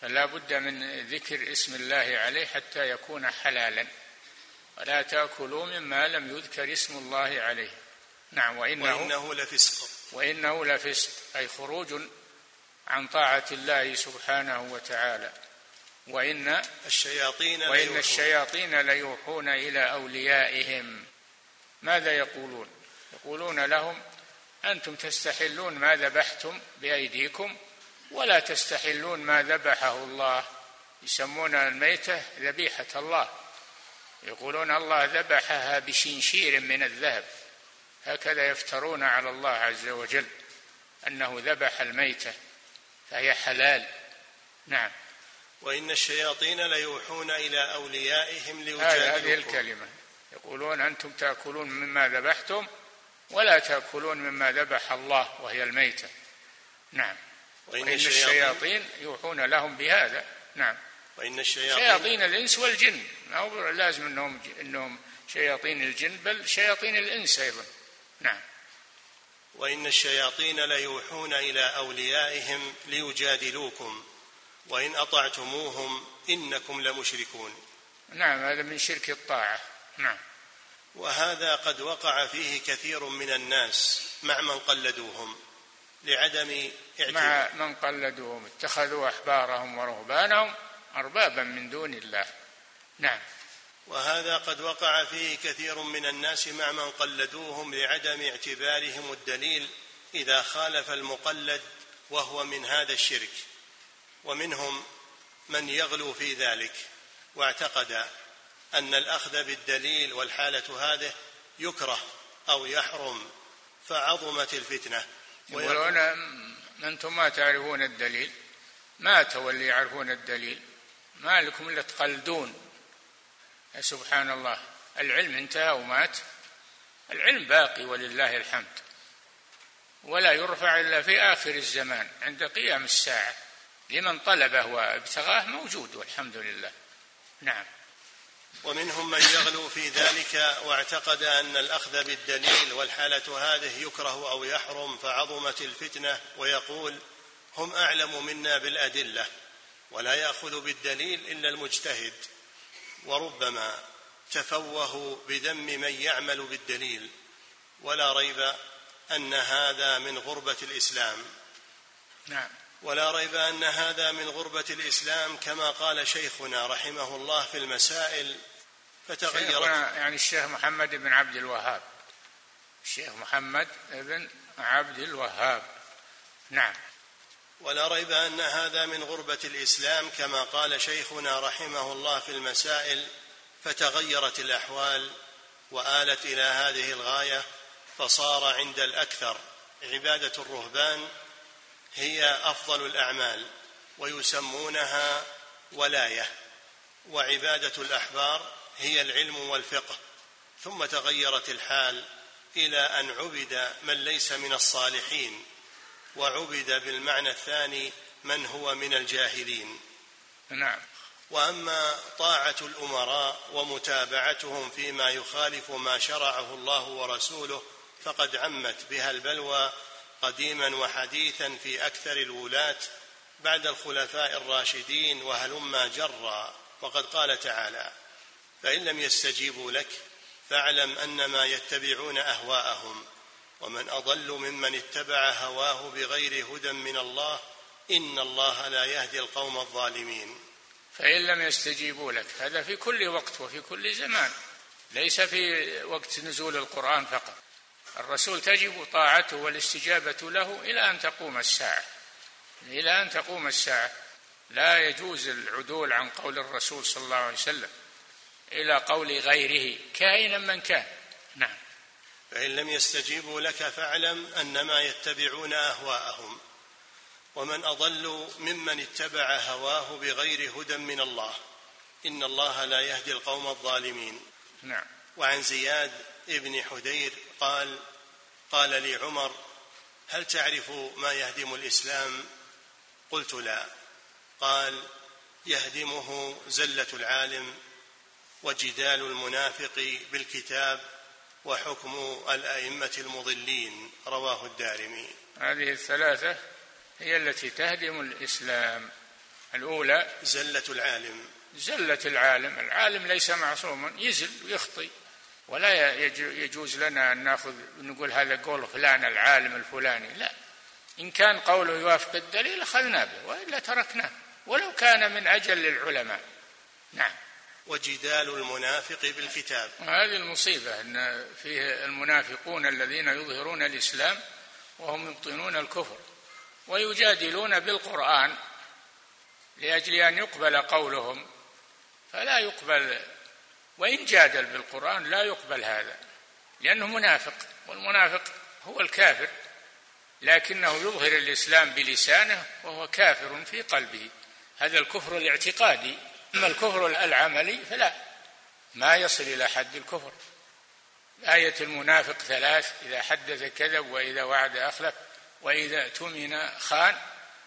فلا بد من ذكر اسم الله عليه حتى يكون حلالا. ولا تأكلوا مما لم يذكر اسم الله عليه. نعم وإنه, وإنه لفسق. وإنه لفسق أي خروج عن طاعة الله سبحانه وتعالى. وإن الشياطين ليوحون الشياطين ليوحون إلى أوليائهم. ماذا يقولون؟ يقولون لهم أنتم تستحلون ما ذبحتم بأيديكم ولا تستحلون ما ذبحه الله. يسمون الميتة ذبيحة الله. يقولون الله ذبحها بشنشير من الذهب. هكذا يفترون على الله عز وجل أنه ذبح الميتة فهي حلال. نعم. وإن الشياطين ليوحون إلى أوليائهم ليجادلوكم. هذه الكلمة. يقولون أنتم تأكلون مما ذبحتم ولا تأكلون مما ذبح الله وهي الميتة. نعم. وإن, الشياطين يوحون لهم بهذا. نعم. وإن الشياطين شياطين الإنس والجن. ما هو لازم أنهم أنهم شياطين الجن بل شياطين الإنس أيضا. نعم. وإن الشياطين ليوحون إلى أوليائهم ليجادلوكم. وإن أطعتموهم إنكم لمشركون. نعم هذا من شرك الطاعة. نعم. وهذا قد وقع فيه كثير من الناس مع من قلدوهم لعدم مع من قلدوهم اتخذوا أحبارهم ورهبانهم أربابا من دون الله. نعم. وهذا قد وقع فيه كثير من الناس مع من قلدوهم لعدم اعتبارهم الدليل إذا خالف المقلد وهو من هذا الشرك. ومنهم من يغلو في ذلك واعتقد أن الأخذ بالدليل والحالة هذه يكره أو يحرم فعظمت الفتنة. يقولون أنتم ما تعرفون الدليل ماتوا اللي يعرفون الدليل ما لكم إلا تقلدون. سبحان الله العلم انتهى ومات. العلم باقي ولله الحمد ولا يرفع إلا في آخر الزمان عند قيام الساعة. لمن طلبه وابتغاه موجود والحمد لله. نعم. ومنهم من يغلو في ذلك واعتقد أن الأخذ بالدليل والحالة هذه يكره أو يحرم فعظمت الفتنة ويقول هم أعلم منا بالأدلة ولا يأخذ بالدليل إلا المجتهد وربما تفوهوا بذم من يعمل بالدليل ولا ريب أن هذا من غربة الإسلام. نعم. ولا ريب أن هذا من غربة الإسلام كما قال شيخنا رحمه الله في المسائل فتغيرت. يعني الشيخ محمد بن عبد الوهاب. الشيخ محمد بن عبد الوهاب. نعم. ولا ريب أن هذا من غربة الإسلام كما قال شيخنا رحمه الله في المسائل فتغيرت الأحوال وآلت إلى هذه الغاية فصار عند الأكثر عبادة الرهبان هي أفضل الأعمال ويسمونها ولاية وعبادة الأحبار هي العلم والفقه. ثم تغيرت الحال إلى أن عبد من ليس من الصالحين وعبد بالمعنى الثاني من هو من الجاهلين. نعم. وأما طاعة الأمراء ومتابعتهم فيما يخالف ما شرعه الله ورسوله فقد عمت بها البلوى قديما وحديثا في أكثر الولاة بعد الخلفاء الراشدين وهلما جرا. وقد قال تعالى فإن لم يستجيبوا لك فاعلم انما يتبعون أهواءهم. ومن أضل ممن اتبع هواه بغير هدى من الله إن الله لا يهدي القوم الظالمين. فإن لم يستجيبوا لك هذا في كل وقت وفي كل زمان. ليس في وقت نزول القرآن فقط. الرسول تجب طاعته والاستجابة له إلى أن تقوم الساعة. إلى أن تقوم الساعة. لا يجوز العدول عن قول الرسول صلى الله عليه وسلم إلى قول غيره كائنا من كان. نعم. فإن لم يستجيبوا لك فاعلم أنما يتبعون أهواءهم. ومن أضل ممن اتبع هواه بغير هدى من الله. إن الله لا يهدي القوم الظالمين. نعم. وعن زياد ابن حدير قال قال لي عمر هل تعرف ما يهدم الإسلام؟ قلت لا. قال يهدمه زلة العالم وجدال المنافق بالكتاب وحكم الأئمة المضلين رواه الدارمي. هذه الثلاثة هي التي تهدم الإسلام. الأولى زلة العالم. زلة العالم. العالم ليس معصوما يزل ويخطي. ولا يجوز لنا أن ناخذ نقول هذا قول فلان العالم الفلاني. لا. إن كان قوله يوافق الدليل أخذنا به وإلا تركناه. ولو كان من أجل العلماء. نعم. وجدال المنافق بالكتاب. هذه المصيبة أن فيه المنافقون الذين يظهرون الإسلام وهم يبطنون الكفر ويجادلون بالقرآن لأجل أن يقبل قولهم. فلا يقبل وإن جادل بالقرآن لا يقبل هذا لأنه منافق والمنافق هو الكافر لكنه يظهر الإسلام بلسانه وهو كافر في قلبه. هذا الكفر الاعتقادي أما الكفر العملي فلا ما يصل إلى حد الكفر. آية المنافق ثلاث إذا حدث كذب وإذا وعد أخلف وإذا اؤتمن خان.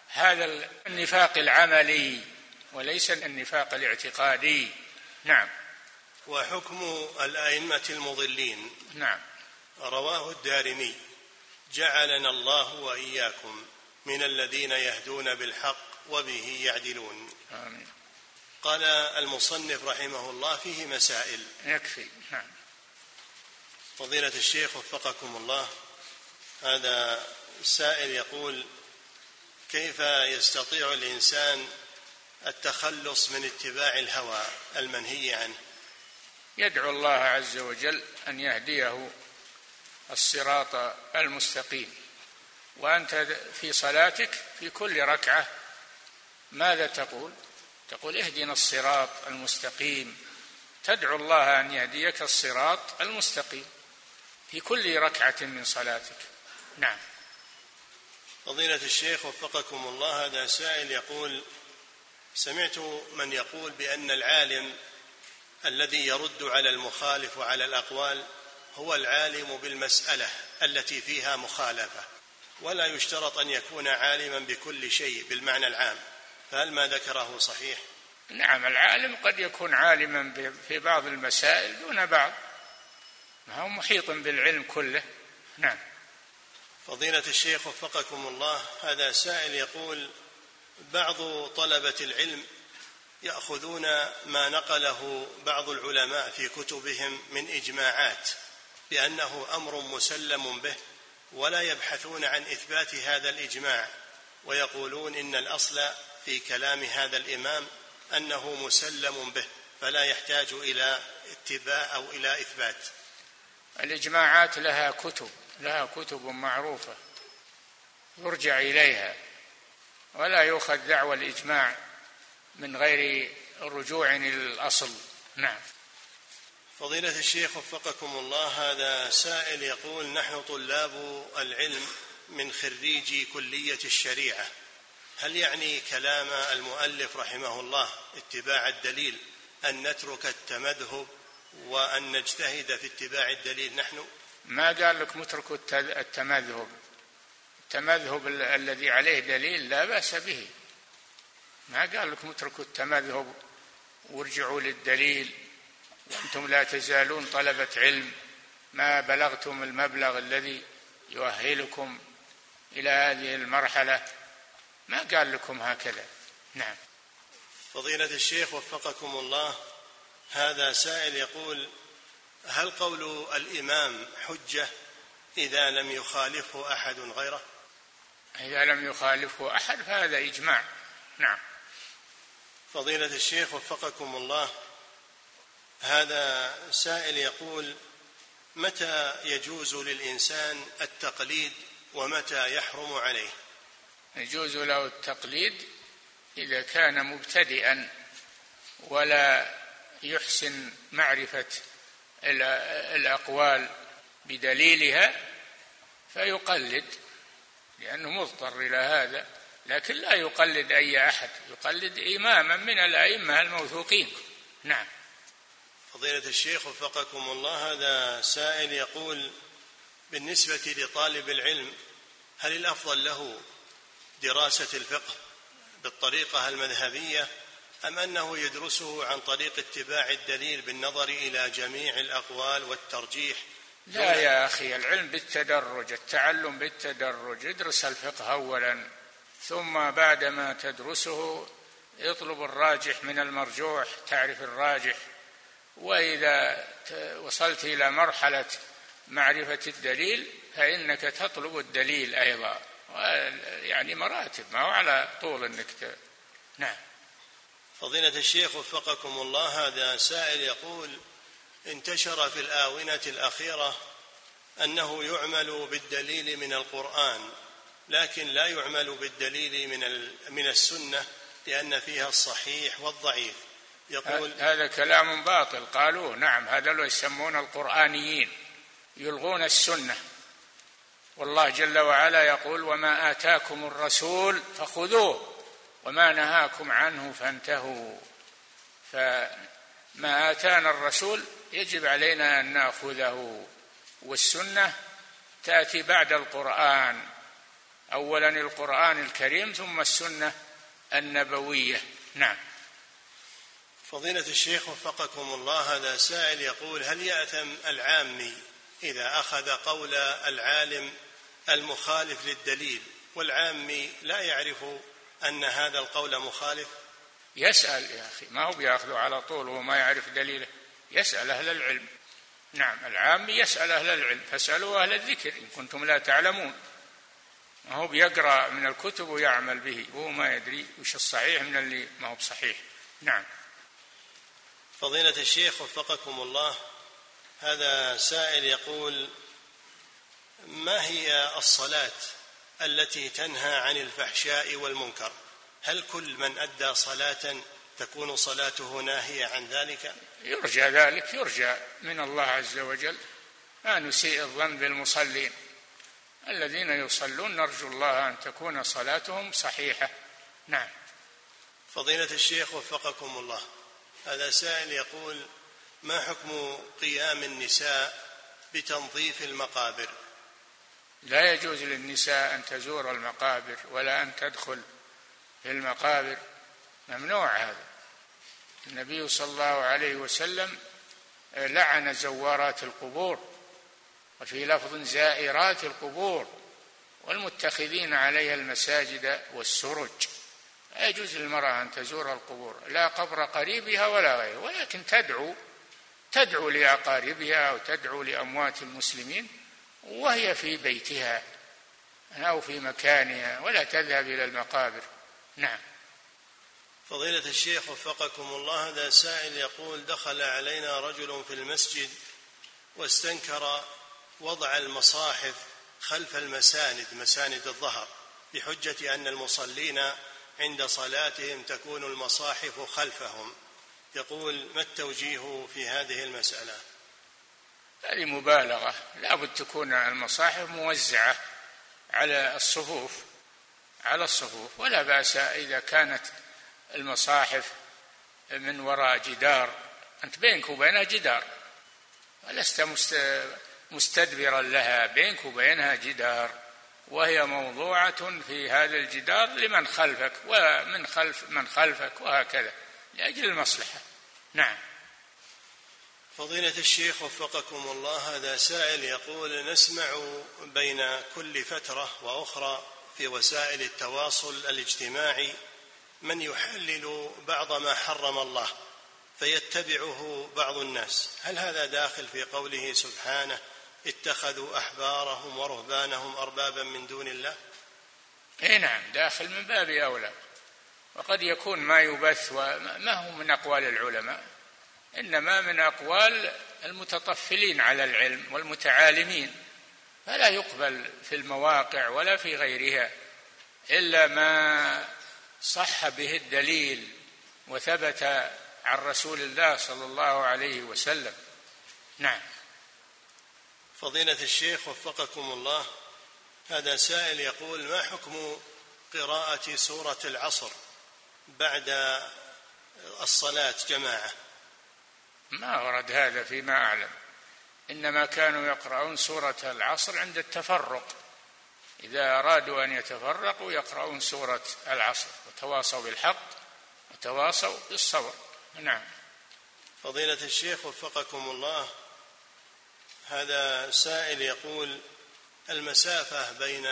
هذا النفاق العملي وليس النفاق الاعتقادي. نعم. وحكم الأئمة المضلين. نعم. رواه الدارمي جعلنا الله وإياكم من الذين يهدون بالحق وبه يعدلون. آمين. قال المصنف رحمه الله فيه مسائل. يكفي. نعم. فضيلة الشيخ وفقكم الله هذا السائل يقول كيف يستطيع الإنسان التخلص من اتباع الهوى المنهي عنه؟ يدعو الله عز وجل أن يهديه الصراط المستقيم. وأنت في صلاتك في كل ركعة ماذا تقول؟ تقول اهدنا الصراط المستقيم. تدعو الله أن يهديك الصراط المستقيم. في كل ركعة من صلاتك. نعم. فضيلة الشيخ وفقكم الله هذا سائل يقول سمعت من يقول بأن العالم الذي يرد على المخالف وعلى الأقوال هو العالم بالمسألة التي فيها مخالفة. ولا يشترط أن يكون عالما بكل شيء بالمعنى العام. فهل ما ذكره صحيح؟ نعم العالم قد يكون عالما في بعض المسائل دون بعض. ما هو محيط بالعلم كله. نعم. فضيلة الشيخ وفقكم الله هذا سائل يقول بعض طلبة العلم يأخذون ما نقله بعض العلماء في كتبهم من إجماعات بانه أمر مسلم به ولا يبحثون عن إثبات هذا الإجماع ويقولون إن الأصل في كلام هذا الإمام أنه مسلم به فلا يحتاج إلى اتباع أو إلى إثبات. الإجماعات لها كتب لها كتب معروفة يرجع إليها ولا يؤخذ دعوى الإجماع من غير رجوع إلى الأصل. نعم. فضيلة الشيخ وفقكم الله هذا سائل يقول نحن طلاب العلم من خريجي كلية الشريعة. هل يعني كلام المؤلف رحمه الله اتباع الدليل أن نترك التمذهب وأن نجتهد في اتباع الدليل نحن؟ ما قال لكم اتركوا التمذهب؟ التمذهب الذي عليه دليل لا بأس به. ما قال لكم اتركوا التمذهب وارجعوا للدليل وأنتم لا تزالون طلبة علم. ما بلغتم المبلغ الذي يؤهلكم إلى هذه المرحلة؟ ما قال لكم هكذا. نعم. فضيلة الشيخ وفقكم الله هذا سائل يقول هل قول الإمام حجة إذا لم يخالفه أحد غيره؟ إذا لم يخالفه أحد فهذا إجماع. نعم. فضيلة الشيخ وفقكم الله هذا سائل يقول متى يجوز للإنسان التقليد ومتى يحرم عليه؟ يجوز له التقليد إذا كان مبتدئا ولا يحسن معرفة الأقوال بدليلها فيقلد لأنه مضطر إلى هذا. لكن لا يقلد أي أحد يقلد إماما من الأئمة الموثوقين. نعم. فضيلة الشيخ وفقكم الله هذا سائل يقول بالنسبة لطالب العلم هل الأفضل له دراسة الفقه بالطريقة المذهبية أم أنه يدرسه عن طريق اتباع الدليل بالنظر إلى جميع الأقوال والترجيح؟ لا يا أخي العلم بالتدرج التعلم بالتدرج ادرس الفقه أولا. ثم بعدما تدرسه اطلب الراجح من المرجوح تعرف الراجح. وإذا وصلت إلى مرحلة معرفة الدليل فإنك تطلب الدليل أيضا. يعني مراتب ما هو على طول إنك نعم. فضيلة الشيخ وفقكم الله هذا سائل يقول انتشر في الآونة الأخيرة أنه يعمل بالدليل من القرآن. لكن لا يعمل بالدليل من من السنة لأن فيها الصحيح والضعيف. يقول هذا كلام باطل. قالوه نعم هذا لو يسمون القرآنيين. يلغون السنة. والله جل وعلا يقول وما آتاكم الرسول فخذوه وما نهاكم عنه فانتهوا. فما آتانا الرسول يجب علينا أن نأخذه والسنة تأتي بعد القرآن. أولا القرآن الكريم ثم السنة النبوية. نعم. فضيلة الشيخ وفقكم الله هذا سائل يقول هل يأثم العامي إذا أخذ قول العالم المخالف للدليل والعامي لا يعرف أن هذا القول مخالف؟ يسأل يا أخي ما هو بيأخذه على طول وما يعرف دليله؟ يسأل أهل العلم. نعم العامي يسأل أهل العلم فاسألوا أهل الذكر إن كنتم لا تعلمون. ما هو بيقرأ من الكتب ويعمل به وهو ما يدري وش الصحيح من اللي ما هو بصحيح. نعم. فضيلة الشيخ وفقكم الله هذا سائل يقول ما هي الصلاة التي تنهى عن الفحشاء والمنكر؟ هل كل من أدى صلاة تكون صلاته ناهية عن ذلك؟ يرجى ذلك يرجى من الله عز وجل ما نسيء الظن بالمصلين. الذين يصلون نرجو الله أن تكون صلاتهم صحيحة. نعم. فضيلة الشيخ وفقكم الله. هذا سائل يقول ما حكم قيام النساء بتنظيف المقابر؟ لا يجوز للنساء أن تزور المقابر ولا أن تدخل في المقابر. ممنوع هذا. النبي صلى الله عليه وسلم لعن زوارات القبور. وفي لفظ زائرات القبور والمتخذين عليها المساجد والسرج. لا يجوز للمرأة أن تزور القبور لا قبر قريبها ولا غيره ولكن تدعو تدعو لأقاربها أو تدعو لأموات المسلمين وهي في بيتها أو في مكانها ولا تذهب إلى المقابر. نعم. فضيلة الشيخ وفقكم الله هذا سائل يقول دخل علينا رجل في المسجد واستنكر وضع المصاحف خلف المساند مساند الظهر بحجة أن المصلين عند صلاتهم تكون المصاحف خلفهم. يقول ما التوجيه في هذه المسألة؟ هذه مبالغة. لابد تكون المصاحف موزعة على الصفوف على الصفوف. ولا بأس إذا كانت المصاحف من وراء جدار. أنت بينك وبينها جدار. ولست مستدبرا لها بينك وبينها جدار. وهي موضوعة في هذا الجدار لمن خلفك ومن خلف من خلفك وهكذا لأجل المصلحة. نعم. فضيلة الشيخ وفقكم الله هذا سائل يقول نسمع بين كل فترة وأخرى في وسائل التواصل الاجتماعي من يحلل بعض ما حرم الله فيتبعه بعض الناس. هل هذا داخل في قوله سبحانه اتخذوا أحبارهم ورهبانهم أربابا من دون الله؟ إي نعم داخل من باب أولى. وقد يكون ما يبث وما هو من أقوال العلماء إنما من أقوال المتطفلين على العلم والمتعالمين. فلا يقبل في المواقع ولا في غيرها إلا ما صح به الدليل وثبت عن رسول الله صلى الله عليه وسلم. نعم. فضيلة الشيخ وفقكم الله هذا سائل يقول ما حكم قراءة سورة العصر بعد الصلاة جماعة؟ ما ورد هذا فيما أعلم. إنما كانوا يقرؤون سورة العصر عند التفرق. إذا أرادوا أن يتفرقوا يقرؤون سورة العصر. وتواصوا بالحق وتواصوا بالصبر. نعم. فضيلة الشيخ وفقكم الله هذا سائل يقول المسافة بين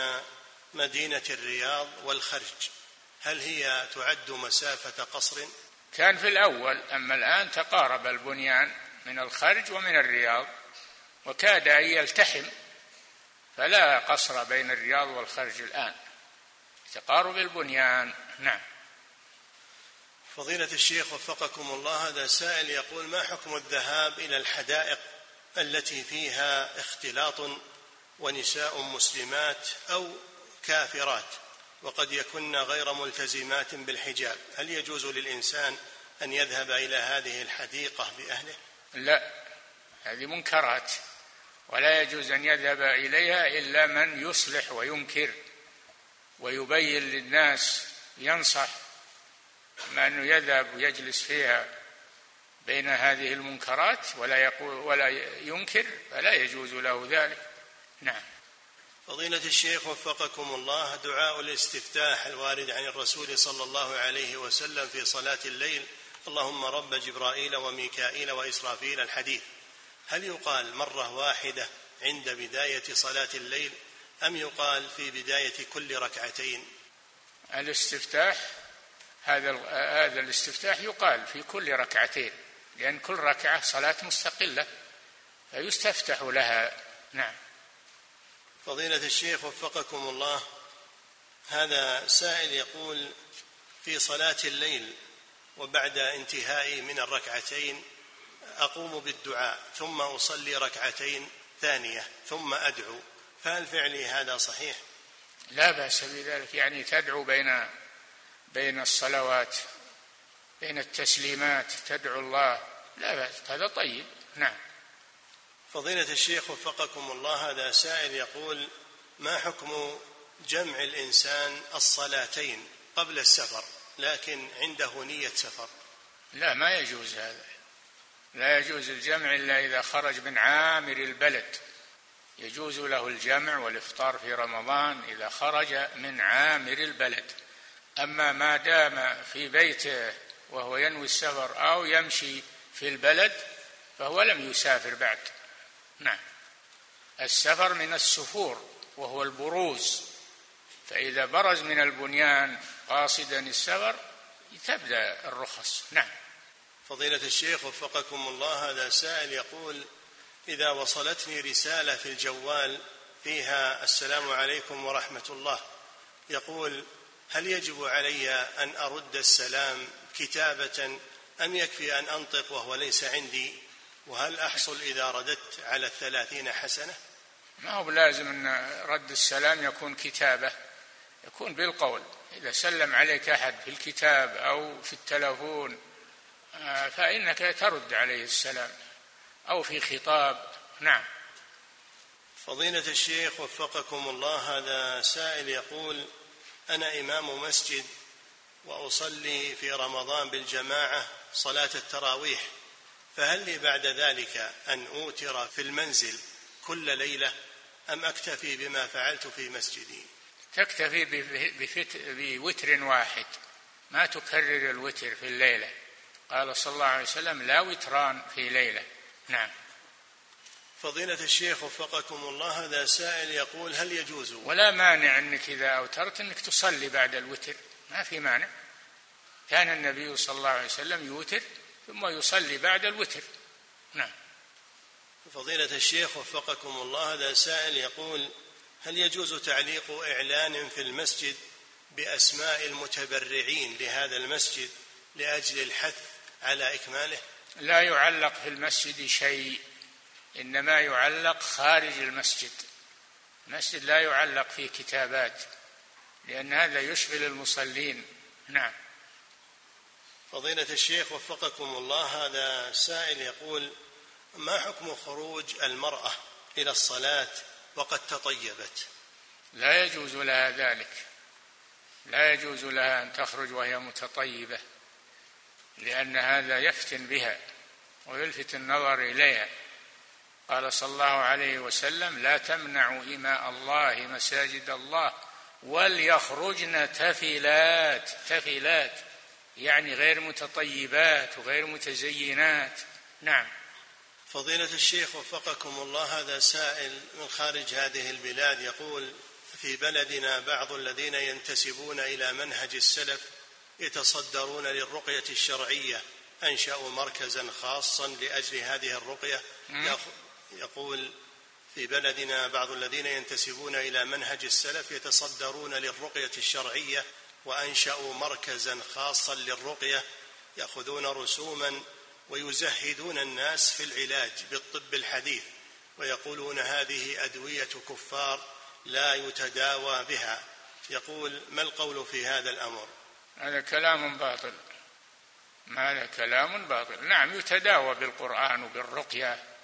مدينة الرياض والخرج هل هي تعد مسافة قصر؟ كان في الأول أما الآن تقارب البنيان من الخرج ومن الرياض وكاد أن يلتحم فلا قصر بين الرياض والخرج الآن. تقارب البنيان نعم. فضيلة الشيخ وفقكم الله هذا سائل يقول ما حكم الذهاب إلى الحدائق؟ التي فيها اختلاط ونساء مسلمات أو كافرات وقد يكن غير ملتزمات بالحجاب. هل يجوز للإنسان أن يذهب إلى هذه الحديقة بأهله؟ لا هذه منكرات ولا يجوز أن يذهب إليها إلا من يصلح وينكر ويبين للناس ينصح اما انه يذهب ويجلس فيها. بين هذه المنكرات ولا يقول ولا ينكر فلا يجوز له ذلك. نعم. فضيلة الشيخ وفقكم الله دعاء الاستفتاح الوارد عن الرسول صلى الله عليه وسلم في صلاة الليل. اللهم رب جبرائيل وميكائيل وإسرافيل الحديث. هل يقال مرة واحدة عند بداية صلاة الليل أم يقال في بداية كل ركعتين؟ الاستفتاح هذا هذا الاستفتاح يقال في كل ركعتين. لأن كل ركعة صلاة مستقلة فيستفتح لها. نعم. فضيلة الشيخ وفقكم الله هذا سائل يقول في صلاة الليل وبعد انتهائي من الركعتين أقوم بالدعاء ثم أصلي ركعتين ثانية ثم أدعو فهل فعلي هذا صحيح؟ لا بأس بذلك. يعني تدعو بين بين الصلوات. بين التسليمات تدعو الله. لا بأس هذا طيب. نعم. فضيلة الشيخ وفقكم الله هذا سائل يقول ما حكم جمع الإنسان الصلاتين قبل السفر لكن عنده نية سفر؟ لا ما يجوز هذا. لا يجوز الجمع إلا إذا خرج من عامر البلد. يجوز له الجمع والإفطار في رمضان إذا خرج من عامر البلد. أما ما دام في بيته وهو ينوي السفر أو يمشي في البلد فهو لم يسافر بعد. نعم. السفر من السفور وهو البروز. فإذا برز من البنيان قاصدا السفر تبدأ الرخص. نعم. فضيلة الشيخ وفقكم الله هذا سائل يقول إذا وصلتني رسالة في الجوال فيها السلام عليكم ورحمة الله يقول هل يجب علي أن أرد السلام كتابة أم يكفي أن أنطق وهو ليس عندي؟ وهل أحصل إذا رددت على الثلاثين حسنة؟ ما هو لازم أن رد السلام يكون كتابة يكون بالقول. إذا سلم عليك أحد في الكتاب أو في التلفون آه، فإنك ترد عليه السلام. أو في خطاب. نعم. فضيلة الشيخ وفقكم الله هذا سائل يقول أنا إمام مسجد وأصلي في رمضان بالجماعة صلاة التراويح. فهل لي بعد ذلك أن أوتر في المنزل كل ليلة أم أكتفي بما فعلت في مسجدي؟ تكتفي بوتر واحد. ما تكرر الوتر في الليلة. قال صلى الله عليه وسلم لا وتران في ليلة. نعم. فضيلة الشيخ وفقكم الله هذا سائل يقول هل يجوز؟ ولا مانع أنك إذا أوترت أنك تصلي بعد الوتر. ما في مانع. كان النبي صلى الله عليه وسلم يوتر ثم يصلي بعد الوتر. نعم. فضيلة الشيخ وفقكم الله هذا سائل يقول هل يجوز تعليق إعلان في المسجد بأسماء المتبرعين لهذا المسجد لأجل الحث على إكماله؟ لا يعلق في المسجد شيء إنما يعلق خارج المسجد. المسجد لا يعلق فيه كتابات. لأن هذا يشغل المصلين. نعم. فضيلة الشيخ وفقكم الله هذا سائل يقول ما حكم خروج المرأة إلى الصلاة وقد تطيبت؟ لا يجوز لها ذلك. لا يجوز لها أن تخرج وهي متطيبة لأن هذا يفتن بها ويلفت النظر إليها. قال صلى الله عليه وسلم لا تمنعوا إماء الله مساجد الله وليخرجن تفلات تفلات يعني غير متطيبات وغير متزينات. نعم. فضيلة الشيخ وفقكم الله هذا سائل من خارج هذه البلاد يقول في بلدنا بعض الذين ينتسبون إلى منهج السلف يتصدرون للرقية الشرعية. أنشأوا مركزا خاصا لأجل هذه الرقية. يقول في بلدنا بعض الذين ينتسبون إلى منهج السلف يتصدرون للرقية الشرعية وأنشأوا مركزا خاصا للرقية يأخذون رسوما ويزهدون الناس في العلاج بالطب الحديث ويقولون هذه أدوية كفار لا يتداوى بها. يقول ما القول في هذا الأمر؟ هذا كلام باطل. هذا كلام باطل. نعم يتداوى بالقرآن وبالرقية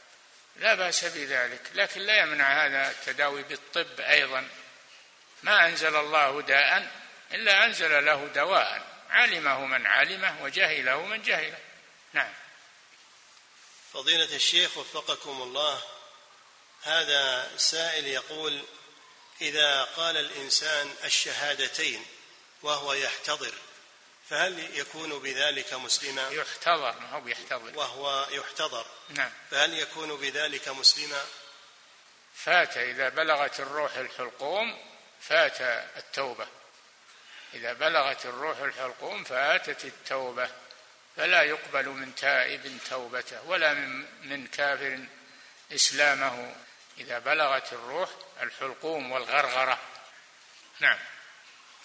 لا بأس بذلك لكن لا يمنع هذا التداوي بالطب أيضا. ما أنزل الله داء إلا أنزل له دواء. علمه من علمه وجهله من جهله. نعم. فضيلة الشيخ وفقكم الله هذا سائل يقول إذا قال الإنسان الشهادتين وهو يحتضر فهل يكون بذلك مسلما؟ يحتضر ما هو يحتضر وهو يحتضر. نعم. فهل يكون بذلك مسلما؟ فات إذا بلغت الروح الحلقوم فات التوبة. إذا بلغت الروح الحلقوم فاتت التوبة. فلا يقبل من تائب توبته ولا من, من كافر إسلامه. إذا بلغت الروح الحلقوم والغرغرة. نعم.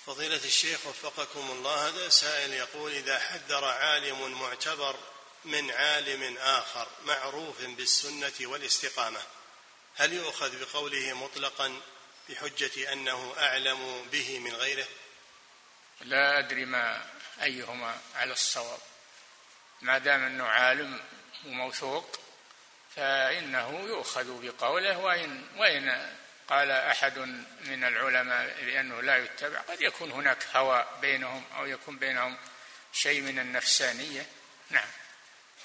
فضيلة الشيخ وفقكم الله هذا سائل يقول إذا حذر عالم معتبر من عالم آخر معروف بالسنة والاستقامة هل يؤخذ بقوله مطلقا بحجة أنه أعلم به من غيره؟ لا أدري ما أيهما على الصواب. ما دام أنه عالم وموثوق فإنه يؤخذ بقوله وإن وإن قال أحد من العلماء بأنه لا يتبع. قد يكون هناك هوى بينهم أو يكون بينهم شيء من النفسانية. نعم.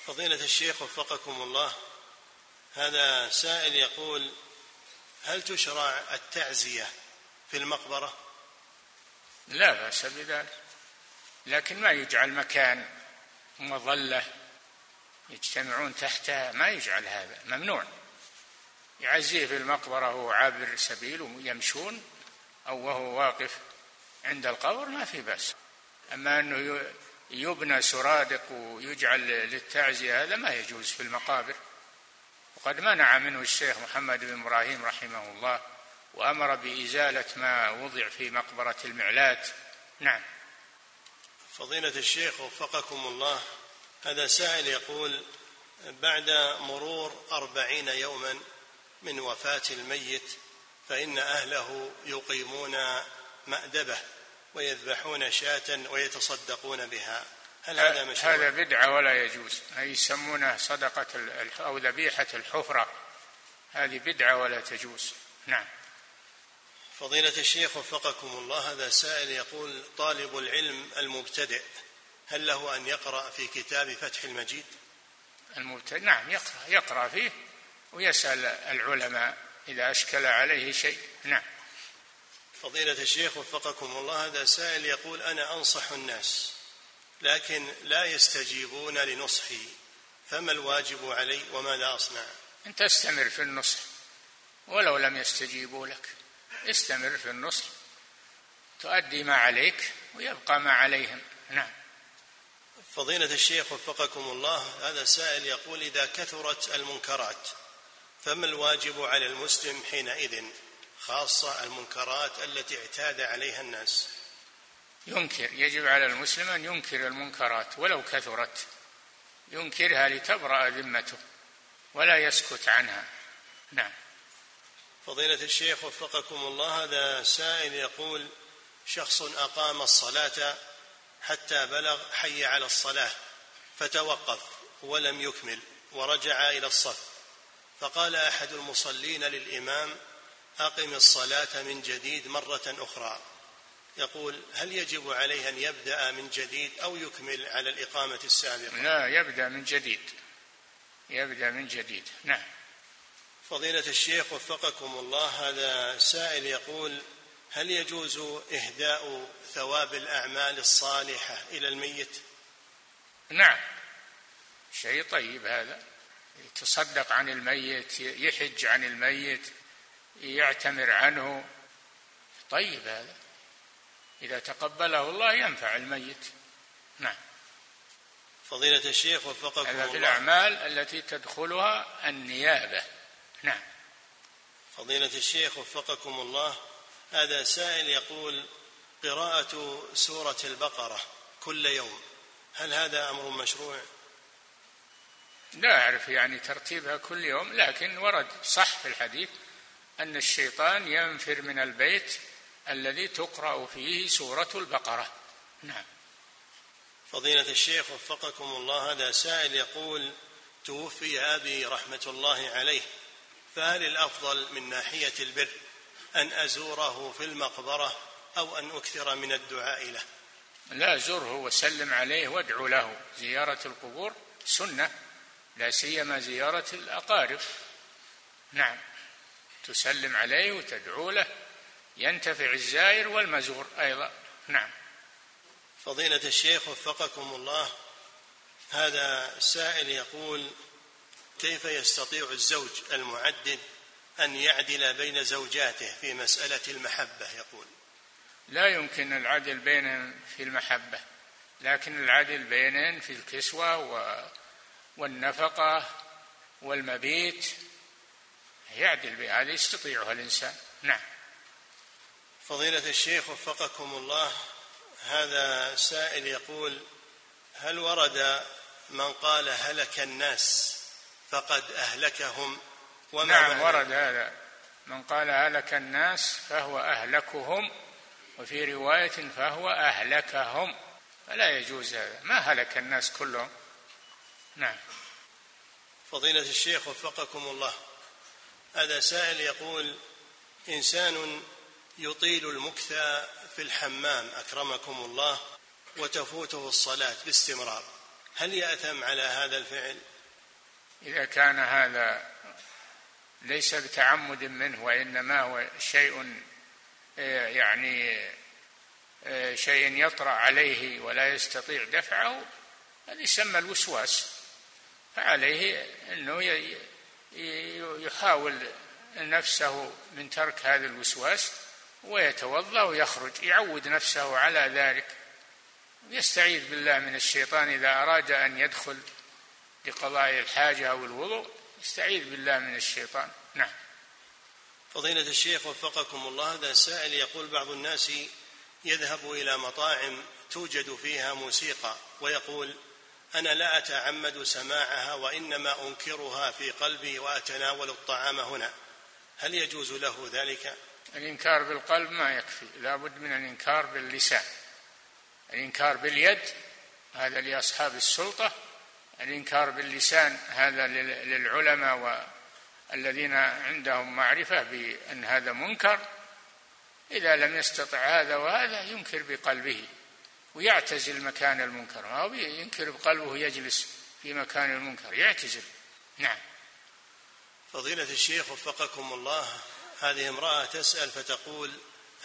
فضيلة الشيخ وفقكم الله هذا سائل يقول هل تشرع التعزية في المقبرة؟ لا بأس بذلك. لكن ما يجعل مكان مظلة يجتمعون تحتها ما يجعل هذا ممنوع. يعزيه في المقبرة وهو عابر سبيل ويمشون أو وهو واقف عند القبر ما في بأس. أما أنه يبنى سرادق ويجعل للتعزية هذا ما يجوز في المقابر. وقد منع منه الشيخ محمد بن إبراهيم رحمه الله وأمر بإزالة ما وضع في مقبرة المعلات. نعم. فضيلة الشيخ وفقكم الله هذا سائل يقول بعد مرور أربعين يوما من وفاة الميت فإن أهله يقيمون مأدبة ويذبحون شاة ويتصدقون بها. هل هذا مشروع؟ هذا بدعة ولا يجوز. هذه يسمونها صدقة أو ذبيحة الحفرة. هذه بدعة ولا تجوز. نعم. فضيلة الشيخ وفقكم الله هذا سائل يقول طالب العلم المبتدئ هل له أن يقرأ في كتاب فتح المجيد؟ المبتدئ نعم يقرأ يقرأ فيه. ويسأل العلماء إذا أشكل عليه شيء. نعم. فضيلة الشيخ وفقكم الله هذا سائل يقول أنا أنصح الناس لكن لا يستجيبون لنصحي فما الواجب علي وماذا أصنع؟ أن تستمر في النصح ولو لم يستجيبوا لك. استمر في النصح تؤدي ما عليك ويبقى ما عليهم. نعم. فضيلة الشيخ وفقكم الله هذا سائل يقول إذا كثرت المنكرات فما الواجب على المسلم حينئذ خاصة المنكرات التي اعتاد عليها الناس؟ ينكر يجب على المسلم أن ينكر المنكرات ولو كثرت. ينكرها لتبرأ ذمته ولا يسكت عنها. نعم. فضيلة الشيخ وفقكم الله هذا سائل يقول شخص أقام الصلاة حتى بلغ حي على الصلاة فتوقف ولم يكمل ورجع إلى الصف. فقال أحد المصلين للإمام أقم الصلاة من جديد مرة أخرى. يقول هل يجب عليه أن يبدأ من جديد أو يكمل على الإقامة السابقة؟ لا يبدأ من جديد. يبدأ من جديد. نعم. فضيلة الشيخ وفقكم الله هذا سائل يقول هل يجوز إهداء ثواب الأعمال الصالحة إلى الميت؟ نعم. شيء طيب هذا. يتصدق عن الميت يحج عن الميت يعتمر عنه. طيب هذا. إذا تقبله الله ينفع الميت. نعم. فضيلة الشيخ وفقكم هذا في الأعمال التي تدخلها النيابة. نعم. فضيلة الشيخ وفقكم الله هذا سائل يقول قراءة سورة البقرة كل يوم هل هذا أمر مشروع؟ لا أعرف يعني ترتيبها كل يوم لكن ورد صح في الحديث أن الشيطان ينفر من البيت الذي تقرأ فيه سورة البقرة. نعم. فضيلة الشيخ وفقكم الله هذا سائل يقول توفي أبي رحمة الله عليه فهل الأفضل من ناحية البر أن أزوره في المقبرة أو أن أكثر من الدعاء له؟ لا زره وسلم عليه وادعو له. زيارة القبور سنة. لا سيما زيارة الأقارب. نعم. تسلم عليه وتدعو له. ينتفع الزائر والمزور أيضا. نعم. فضيلة الشيخ وفقكم الله هذا سائل يقول كيف يستطيع الزوج المعدد أن يعدل بين زوجاته في مسألة المحبة؟ يقول. لا يمكن العدل بينهم في المحبة لكن العدل بينهم في الكسوة والنفقة والمبيت يعدل بهذا يستطيعها الإنسان. نعم. فضيلة الشيخ وفقكم الله هذا سائل يقول هل ورد من قال هلك الناس فقد أهلكهم؟ وما نعم ورد هذا. من قال هلك الناس فهو أهلكهم وفي رواية فهو أهلكهم. فلا يجوز هذا. ما هلك الناس كلهم؟ نعم. فضيلة الشيخ وفقكم الله. هذا سائل يقول إنسان يطيل المكث في الحمام أكرمكم الله وتفوته الصلاة باستمرار. هل يأثم على هذا الفعل؟ إذا كان هذا ليس بتعمد منه وإنما هو شيء آه، يعني آه، شيء يطرأ عليه ولا يستطيع دفعه هذا يسمى الوسواس. فعليه أنه يحاول نفسه من ترك هذا الوسواس ويتوضأ ويخرج يعود نفسه على ذلك. يستعيذ بالله من الشيطان إذا أراد أن يدخل لقضاء الحاجة أو الوضوء يستعيذ بالله من الشيطان. نعم. فضيلة الشيخ وفقكم الله هذا سائل يقول بعض الناس يذهب إلى مطاعم توجد فيها موسيقى ويقول أنا لا أتعمد سماعها وإنما أنكرها في قلبي وأتناول الطعام هنا. هل يجوز له ذلك؟ الإنكار بالقلب ما يكفي. لا بد من الإنكار باللسان. الإنكار باليد هذا لأصحاب السلطة. الإنكار باللسان هذا للعلماء والذين عندهم معرفة بأن هذا منكر. إذا لم يستطع هذا وهذا ينكر بقلبه. ويعتزل مكان المنكر. ما هو ينكر بقلبه يجلس في مكان المنكر. يعتزل. نعم. فضيلة الشيخ وفقكم الله هذه امرأة تسأل فتقول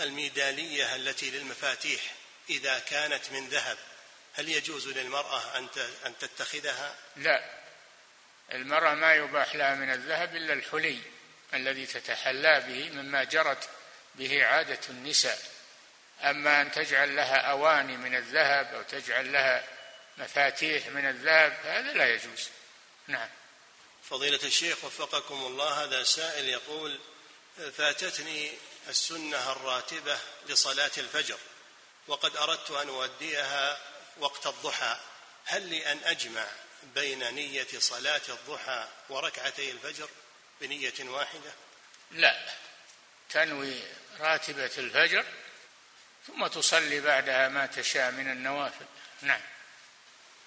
الميدالية التي للمفاتيح إذا كانت من ذهب هل يجوز للمرأة أن أن تتخذها؟ لا. المرأة ما يباح لها من الذهب إلا الحلي الذي تتحلى به مما جرت به عادة النساء. أما أن تجعل لها أواني من الذهب أو تجعل لها مفاتيح من الذهب هذا لا يجوز. نعم. فضيلة الشيخ وفقكم الله هذا سائل يقول فاتتني السنة الراتبة لصلاة الفجر وقد أردت أن اؤديها وقت الضحى هل لي أن أجمع بين نية صلاة الضحى وركعتي الفجر بنية واحدة؟ لا. تنوي راتبة الفجر ثم تصلي بعدها ما تشاء من النوافل. نعم.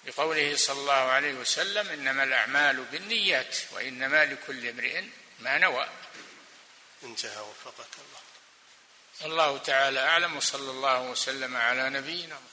لقوله صلى الله عليه وسلم إنما الأعمال بالنيات وإنما لكل امرئ ما نوى. انتهى وفقك الله. الله تعالى أعلم وصلى الله وسلم على نبينا محمد.